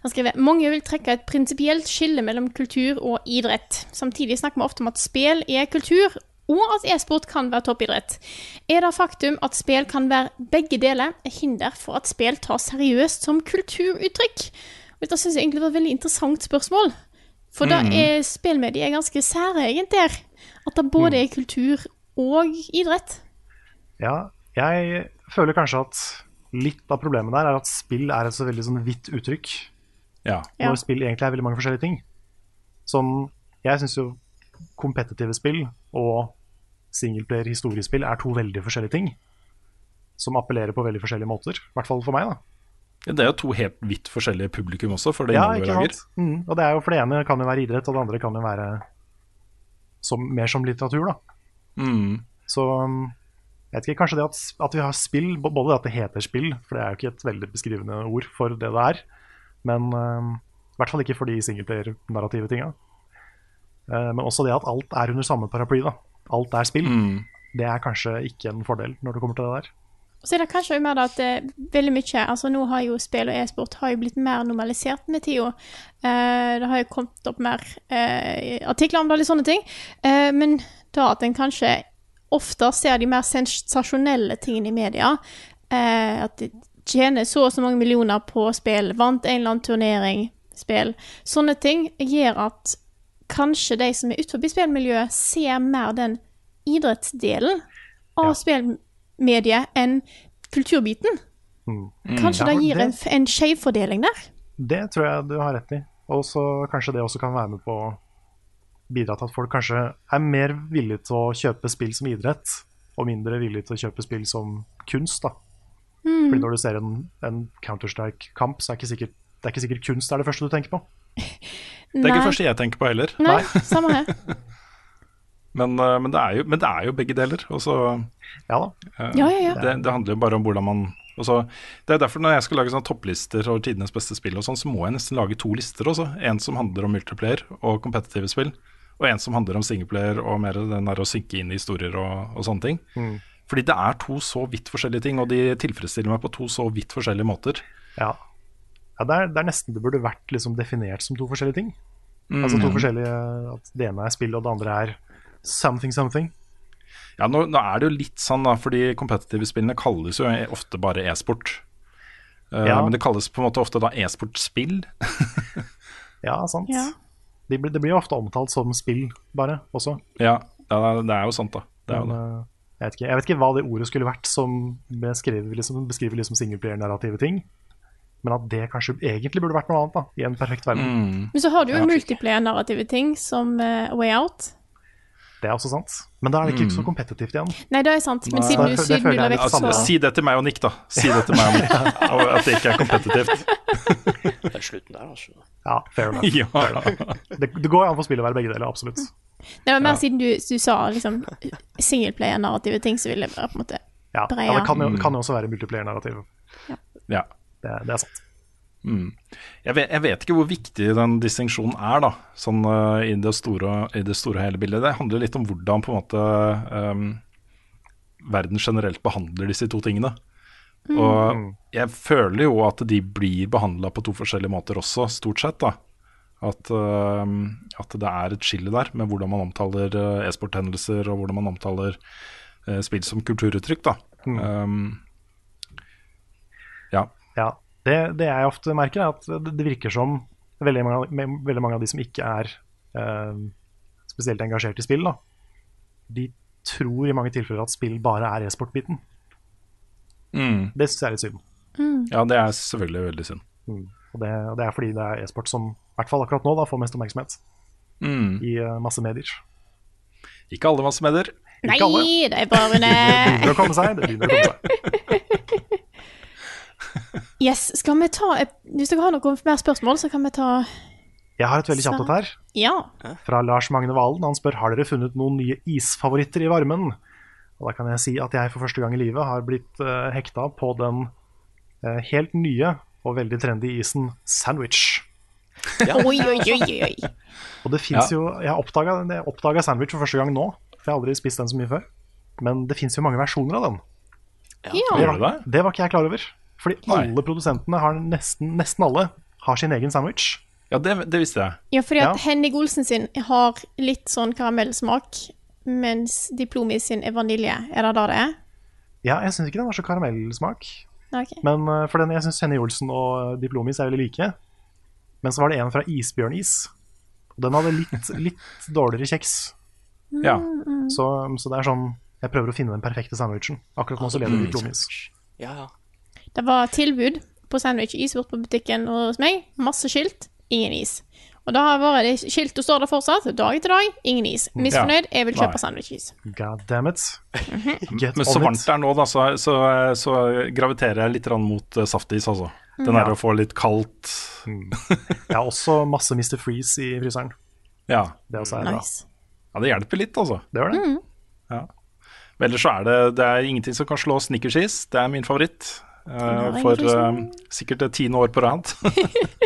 Han skriver mange vil trekke et prinsipielt skille mellom kultur og idrett. Samtidig snakker vi ofte om at spill er kultur, og at e-sport kan være toppidrett. Er det faktum at spill kan være begge deler, et hinder for at spill tas seriøst som kulturuttrykk? Og Dette syns jeg egentlig var et veldig interessant spørsmål. For da Mhm. er spillmediet ganske særegent der. At det både er kultur og idrett. Ja, jeg føler kanskje at litt av problemet der er at spill er et så veldig sånn vidt uttrykk. Ja. Ja. Når spill egentlig er veldig mange forskjellige ting. Som Jeg syns jo kompetitive spill og singleplayer historiespill er to veldig forskjellige ting. Som appellerer på veldig forskjellige måter. I hvert fall for meg, da. Ja, Det er jo to helt vidt forskjellige publikum også, for det Ja, ikke sant? Mm. Og det er jo for det ene kan jo være idrett, og det andre kan jo være som, mer som litteratur, da. Mm. Så um, jeg vet ikke, kanskje det at, at vi har spill, både det at det heter spill, for det er jo ikke et veldig beskrivende ord for det det er, men um, i hvert fall ikke for de singleplayer-narrative tinga. Eh, men også det at alt er under samme paraply. da. Alt er spill. Mm. Det er kanskje ikke en fordel når det kommer til det der. Så er det kanskje også mer da at eh, veldig mye Altså nå har jo spill og e-sport har jo blitt mer normalisert med tida. Eh, det har jo kommet opp mer eh, artikler om det og litt sånne ting. Eh, men da at en kanskje ofte ser de mer sensasjonelle tingene i media. Eh, at de tjener så og så mange millioner på spill, vant en eller annen turnering, spill. Sånne ting gjør at kanskje de som er utenfor spillmiljøet, ser mer den idrettsdelen av Ja. spillmediet enn kulturbiten. Mm. Kanskje Ja, det gir det- en, en skjevfordeling der? Det tror jeg du har rett i. Og så kanskje det også kan være med på å bidra til at folk kanskje er mer villige til å kjøpe spill som idrett, og mindre villige til å kjøpe spill som kunst. da. Mm. Fordi når du ser en, en Counter-Strike-kamp, så er ikke sikkert, det er ikke sikkert kunst er det første du tenker på. Det er ikke det første jeg tenker på heller. Nei, samme her. Men, eh, men, det er jo, men det er jo begge deler. Også, Ja da. Uh, Ja, ja, ja. Det, det handler jo bare om hvordan man også, Det er derfor når jeg skal lage sånne topplister over tidenes beste spill, og sånn, så må jeg nesten lage to lister også. En som handler om multiplayer og kompetitive spill, og en som handler om singleplayer og mer den der å synke inn i historier og, og sånne ting. Mm. Fordi det er to så vidt forskjellige ting, og de tilfredsstiller meg på to så vidt forskjellige måter. Ja. ja det, er, det er nesten det burde vært liksom definert som to forskjellige ting. Mm. Altså to forskjellige At det ene er spill, og det andre er something something. Ja, nå, nå er det jo litt sånn, da, fordi kompetitive spillene kalles jo ofte bare e-sport. Uh, Ja. Men det kalles på en måte ofte da e-sportspill. Ja, sant. Ja. De blir- det blir jo ofte omtalt som spill, bare, også. Ja, ja, det er jo sant, da. Det er jo det. Jeg, vet ikke, jeg vet ikke hva det ordet skulle vært som beskriver liksom, beskriver liksom singelplayer-narrative ting. Men at det kanskje egentlig burde vært noe annet, da, i en perfekt verden. Mm. Men så har du jo multiplayer-narrative ting, som uh, Way Out. Det er også sant. Men da er det ikke Mm. så kompetitivt igjen. Nei, det er sant, men Nei. siden du, Det- det siden du la jeg vekt Altså, si det til meg og Nick, da. Si det til meg og Nick. At det ikke er kompetitivt. Det er slutten der, altså. Ja, fair enough. Ja. Fair enough. Det, det går an for spillet å være begge deler, absolutt. Det var mer Ja. siden du, du sa liksom singleplayer-narrative ting, så ville jeg bare på en måte Ja, breie. ja det kan jo, kan jo også være multiplayer-narrativ. Ja. Det, det er sant. Mm. Jeg, vet, jeg vet ikke hvor viktig den distinksjonen er, da, sånn uh, i, det store, i det store hele bildet. Det handler litt om hvordan på en måte um, verden generelt behandler disse to tingene. Mm. Og jeg føler jo at de blir behandla på to forskjellige måter også, stort sett. da. At, uh, at det er et skille der med hvordan man omtaler uh, e-sporthendelser, og hvordan man omtaler eh, spill som kulturuttrykk. da. Um, ja. Ja, det, det jeg ofte merker, er at det, det virker som veldig mange, veldig mange av de som ikke er eh, spesielt engasjert i spill, da, de tror i mange tilfeller at spill bare er e-sport-biten. Mm. Det syns jeg er litt synd. ja, det er selvfølgelig veldig synd. Mm. Og, det, og det er fordi det er e-sport som, i hvert fall akkurat nå, da, får mest oppmerksomhet Mm. i uh, masse medier. Ikke alle massemedier. Nei, alle. det er bare Det begynner å komme seg. Det begynner å komme seg. Yes, skal vi ta et- Hvis dere har noen mer spørsmål, så kan vi ta Jeg har et veldig kjapt et her. Ja. Fra Lars Magne Valen. Han spør har dere funnet noen nye isfavoritter i varmen. Og Da kan jeg si at jeg for første gang i livet har blitt uh, hekta på den uh, helt nye og veldig trendy isen sandwich. Ja. oi, oi, oi, oi. Og det fins Ja. jo Jeg oppdaga sandwich for første gang nå, for jeg har aldri spist den så mye før. Men det fins jo mange versjoner av den. Ja. Det, var, det var ikke jeg klar over. Fordi Nei. alle produsentene har nesten, nesten alle har sin egen sandwich. Ja, det, det visste jeg. Ja, fordi at Ja. Henning Olsen sin har litt sånn karamellsmak, mens Diplomis sin er vanilje. Er det da det er? Ja, jeg syns ikke den har så karamellsmak. Okay. Men eh, for den, jeg syns Henny Olsen og Diplomis er veldig like. Men så var det en fra Isbjørnis. Og den hadde litt, litt dårligere kjeks. Ja. Så, så det er sånn Jeg prøver å finne den perfekte sandwichen. Akkurat nå så leder Mm. Diplomis. Ja, ja. Det var tilbud på sandwich-is bort på butikken hos meg. Masse skilt, ingen is. Og da har vært det skiltet står der fortsatt, dag etter dag, ingen is. Misfornøyd, jeg vil kjøpe sandwich-is. God damn it. Get Men så varmt det er nå, da, så, så, så graviterer jeg litt mot eh, saftis, altså. Den Ja. er å få litt kaldt Jeg har også masse Mr. Freeze i fryseren. Ja. Det også er bra. Nice. Ja, det hjelper litt, altså. Det gjør det. Ja. Men ellers så er det, det er ingenting som kan slå Snickersis. Det er min favoritt. Eh, er for eh, sikkert det tiende år på rad.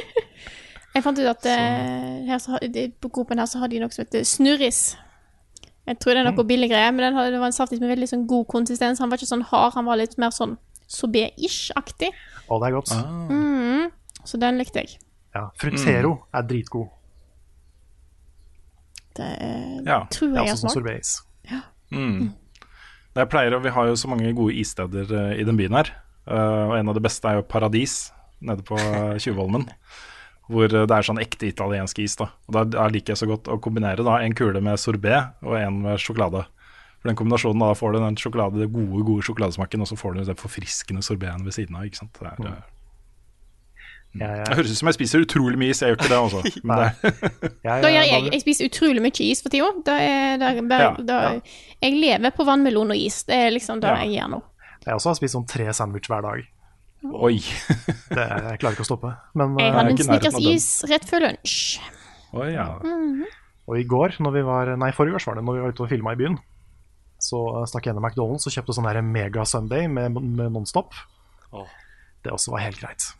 Jeg fant ut at eh, her så, har- på Coop-en her så har de noe som heter snurris. Jeg tror det er noe billig greie, men den hadde, det var en saftis med veldig sånn god konsistens. Han var ikke sånn hard, han var litt mer sånn sorbet-ish-aktig. Å, det er godt. Mm, så den likte jeg. Ja, Frutero er dritgod. Det er, Ja. tror Det er jeg har smakt. Ja. Mm. Jeg pleier, og Vi har jo så mange gode issteder i den byen her. Eh, og En av de beste er jo Paradis nede på uh, Tjuvholmen. Hvor eh, det er sånn ekte italiensk is. da Og Da, liker jeg så godt å kombinere da en kule med sorbet og en med sjokolade. For den kombinasjonen Da får du den sjokolade, det gode gode sjokoladesmaken, og så får du den forfriskende sorbeten ved siden av. ikke sant? Det, er, eh, ja. jeg, det høres ut som jeg spiser utrolig mye is, jeg gjør ikke det. altså Men det, ja, Da gjør jeg. Jeg spiser utrolig mye is for tida. Ja, Jeg lever på vannmelon og is. Det er liksom det Ja. jeg gjør nå. Jeg også har spist sånn tre sandwich hver dag. Oi. Det, jeg klarer ikke å stoppe. Men, Jeg eh, hadde en. Snickers-is rett før lunsj. Oi, ja. Mhm. Og i går, når vi var, nei forrige års var det, når vi var ute og filma i byen, så eh, stakk jeg innom McDonald's og kjøpte sånn Mega Sunday med, med Nonstop. Oh. Det også var helt greit.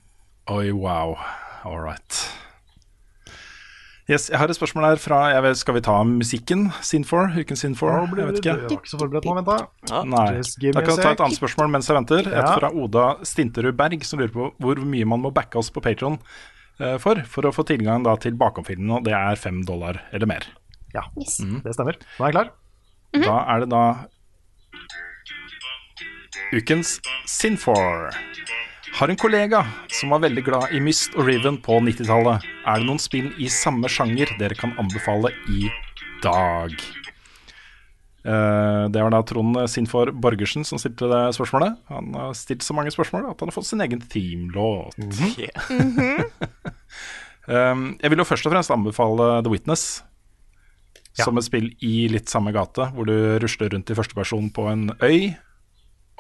Oi, wow. All right. Yes, jeg har et spørsmål her fra jeg vet, Skal vi ta musikken? Sin4? Ukens Sin4? Jeg vet ikke. Jeg var ikke så forberedt nå, vent da. Nei. Just Da kan ta et annet spørsmål mens jeg venter. Et Ja. fra Oda Stinterud Berg, som lurer på hvor mye man må backe oss på Patron for for å få tilgang da til bakomfilmen, og det er fem dollar eller mer. Ja, Yes. det stemmer. Nå er jeg klar. Da er det da ukens Sinfor. Har en kollega som var veldig glad i Myst og Riven på 90-tallet. Er det noen spill i samme sjanger dere kan anbefale i dag? Eh, det var da Trond Sinfor Borgersen som stilte det spørsmålet. Han har stilt så mange spørsmål at han har fått sin egen themelåt. Um, jeg vil jo først og fremst anbefale The Witness. Som et spill i litt samme gate, hvor du rusler rundt i førsteperson på en øy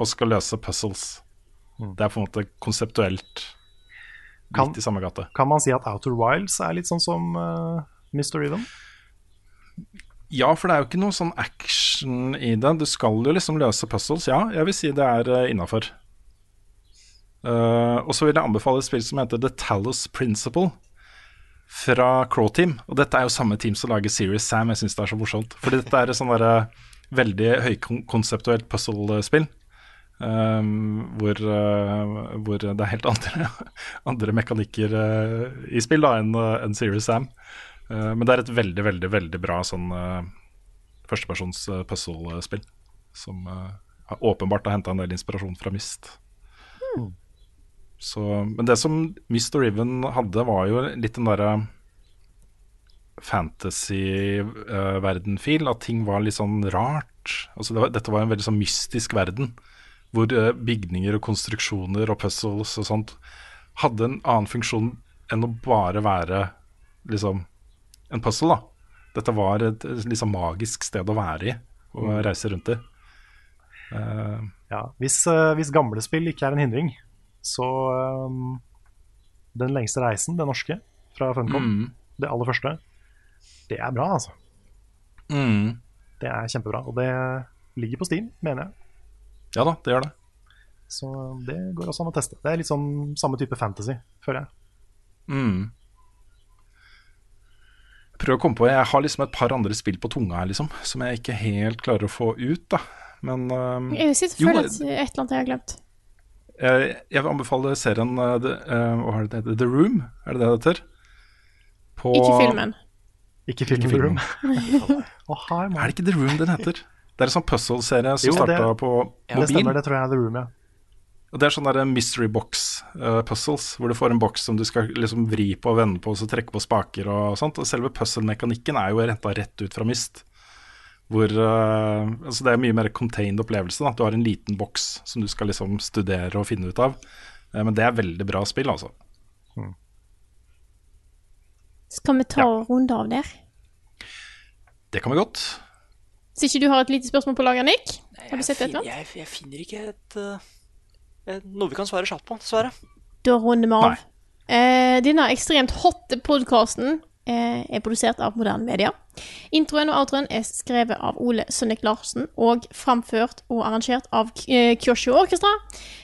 og skal løse puzzles. Det er på en måte konseptuelt Kan- litt i samme gate. Kan man si at Outer Wilds er litt sånn som uh, Mr. Rhythm? Ja, for det er jo ikke noe sånn action i det. Du skal jo liksom løse puzzles. Ja, jeg vil si det er uh, innafor. og så vil jeg anbefale et spill som heter The Talos Principle. Fra Crow Team. Og dette er jo samme team som lager Serious Sam. Jeg syns det er så morsomt. Fordi dette er et sånn veldig høykonseptuelt puzzle-spill. Um, hvor, uh, hvor det er helt andre, andre mekanikker uh, i spill da enn uh, en Serious Sam. Men det er et veldig, veldig veldig bra sånn førstepersons puzzle-spill. Som åpenbart har henta en del inspirasjon fra Myst. Så, men det som Myst og Riven hadde, var jo litt den derre fantasy-verden-feel. at ting var litt sånn rart. Altså det var, dette var en veldig sånn mystisk verden. Hvor uh, bygninger og konstruksjoner og puzzles og sånt hadde en annen funksjon enn å bare være liksom en puzzle. da. Dette var et, liksom magisk sted å være i og Mm. reise rundt i. Uh, Ja, hvis, uh, hvis gamle spill ikke er en hindring, så um, Den lengste reisen, det norske, fra Funcom, Mm. det aller første, det er bra, altså. mm. Det er kjempebra. Og det ligger på Steam, mener jeg. Ja da, det gjør det. Så det går også an å teste. Det er litt sånn samme type fantasy, føler jeg. Mm. Jeg prøver å komme på Jeg har liksom et par andre spill på tunga her, liksom, som jeg ikke helt klarer å få ut, da. Men um, Jeg sitter og føler at et eller annet jeg har glemt. jeg, jeg vil anbefale serien uh, The, uh, Hva er det? The Room, er det det det heter? På, Ikke filmen. Ikke filmen The Room. oh, hi, Er det ikke The Room den heter? Det er en sånn puzzle-serie som det- starta på Det mobil. stemmer, det tror jeg er The Room, ja. Og Det er sånne mystery box uh, puzzles, hvor du får en boks som du skal liksom vri på og vende på, og så trekke på spaker og sånt. Og selve puzzle-mekanikken er jo renta rett ut fra Myst. Hvor uh, Altså det er mye mer contained opplevelse. da Du har en liten boks som du skal liksom studere og finne ut av. Uh, men det er veldig bra spill, altså. Skal vi ta ja. runde av der? Det kan vi godt. Hvis ikke du har et lite spørsmål på lager, Nick? Har du sett et eller annet? Jeg, jeg finner ikke et, uh, noe vi kan svare kjapt på, dessverre. Da runder vi av. Eh, denne ekstremt hotte podkasten eh, er produsert av Moderne Media. Introen og outroen er skrevet av Ole Sønnik Larsen og framført og arrangert av eh, Kyosho Orkestra.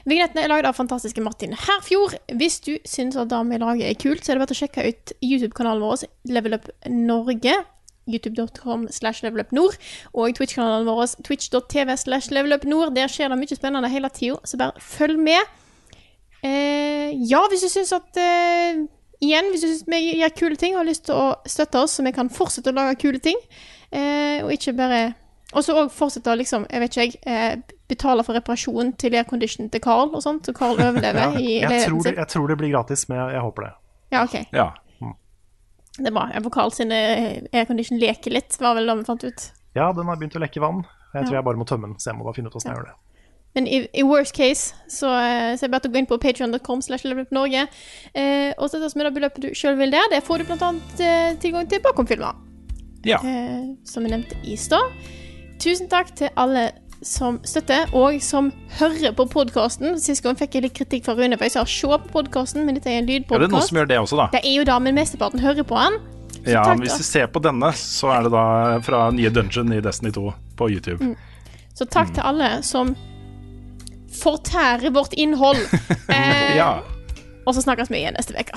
Vignettene er lagd av fantastiske Martin Herfjord. Hvis du syns at det vi lager er kult, så er det bare å sjekke ut YouTube-kanalen vår Level Up Norge. YouTube.com slash levelupnord og Twitch-kanalen vår twitch.tv slash levelupnord. Der skjer det mye spennende hele tida, så bare følg med. Eh, ja, hvis du syns at eh, Igjen, hvis du syns vi gjør kule ting og har lyst til å støtte oss, så vi kan fortsette å lage kule ting, eh, og ikke bare Og så òg fortsette å liksom, jeg vet ikke jeg, eh, betale for reparasjon til aircondition til Carl og sånt, så Carl overlever i jeg, tror leiligheten det, sin. jeg tror det blir gratis, men jeg, jeg håper det. Ja, OK. Ja. Det er bra. Vokal får sin eh, aircondition leker litt, var vel det vi fant ut. Ja, den har begynt å lekke vann. Jeg tror Ja. jeg bare må tømme den, så jeg må bare finne ut hvordan jeg gjør det. Men i, i worst case så, eh, så er det bare å gå inn på patreon.com slash levelupnorge eh, og sette oss med det beløpet du sjøl vil der. Der får du annet eh, tilgang til bakomfilmer. Ja. Eh, som vi nevnte i stad. Tusen takk til alle som støtter, og som hører på podkasten. Sist gang fikk jeg litt kritikk fra Rune, for jeg sa se på podkasten, men dette er en Ja, det er noen som gjør det også, da. det er jo da, men mesteparten hører på den. Så Ja, takk, Hvis du ser på denne, så er det da fra nye dungeon i Destiny 2 på YouTube. Så takk til alle som fortærer vårt innhold. Eh, Ja. Og så snakkes vi igjen neste uke.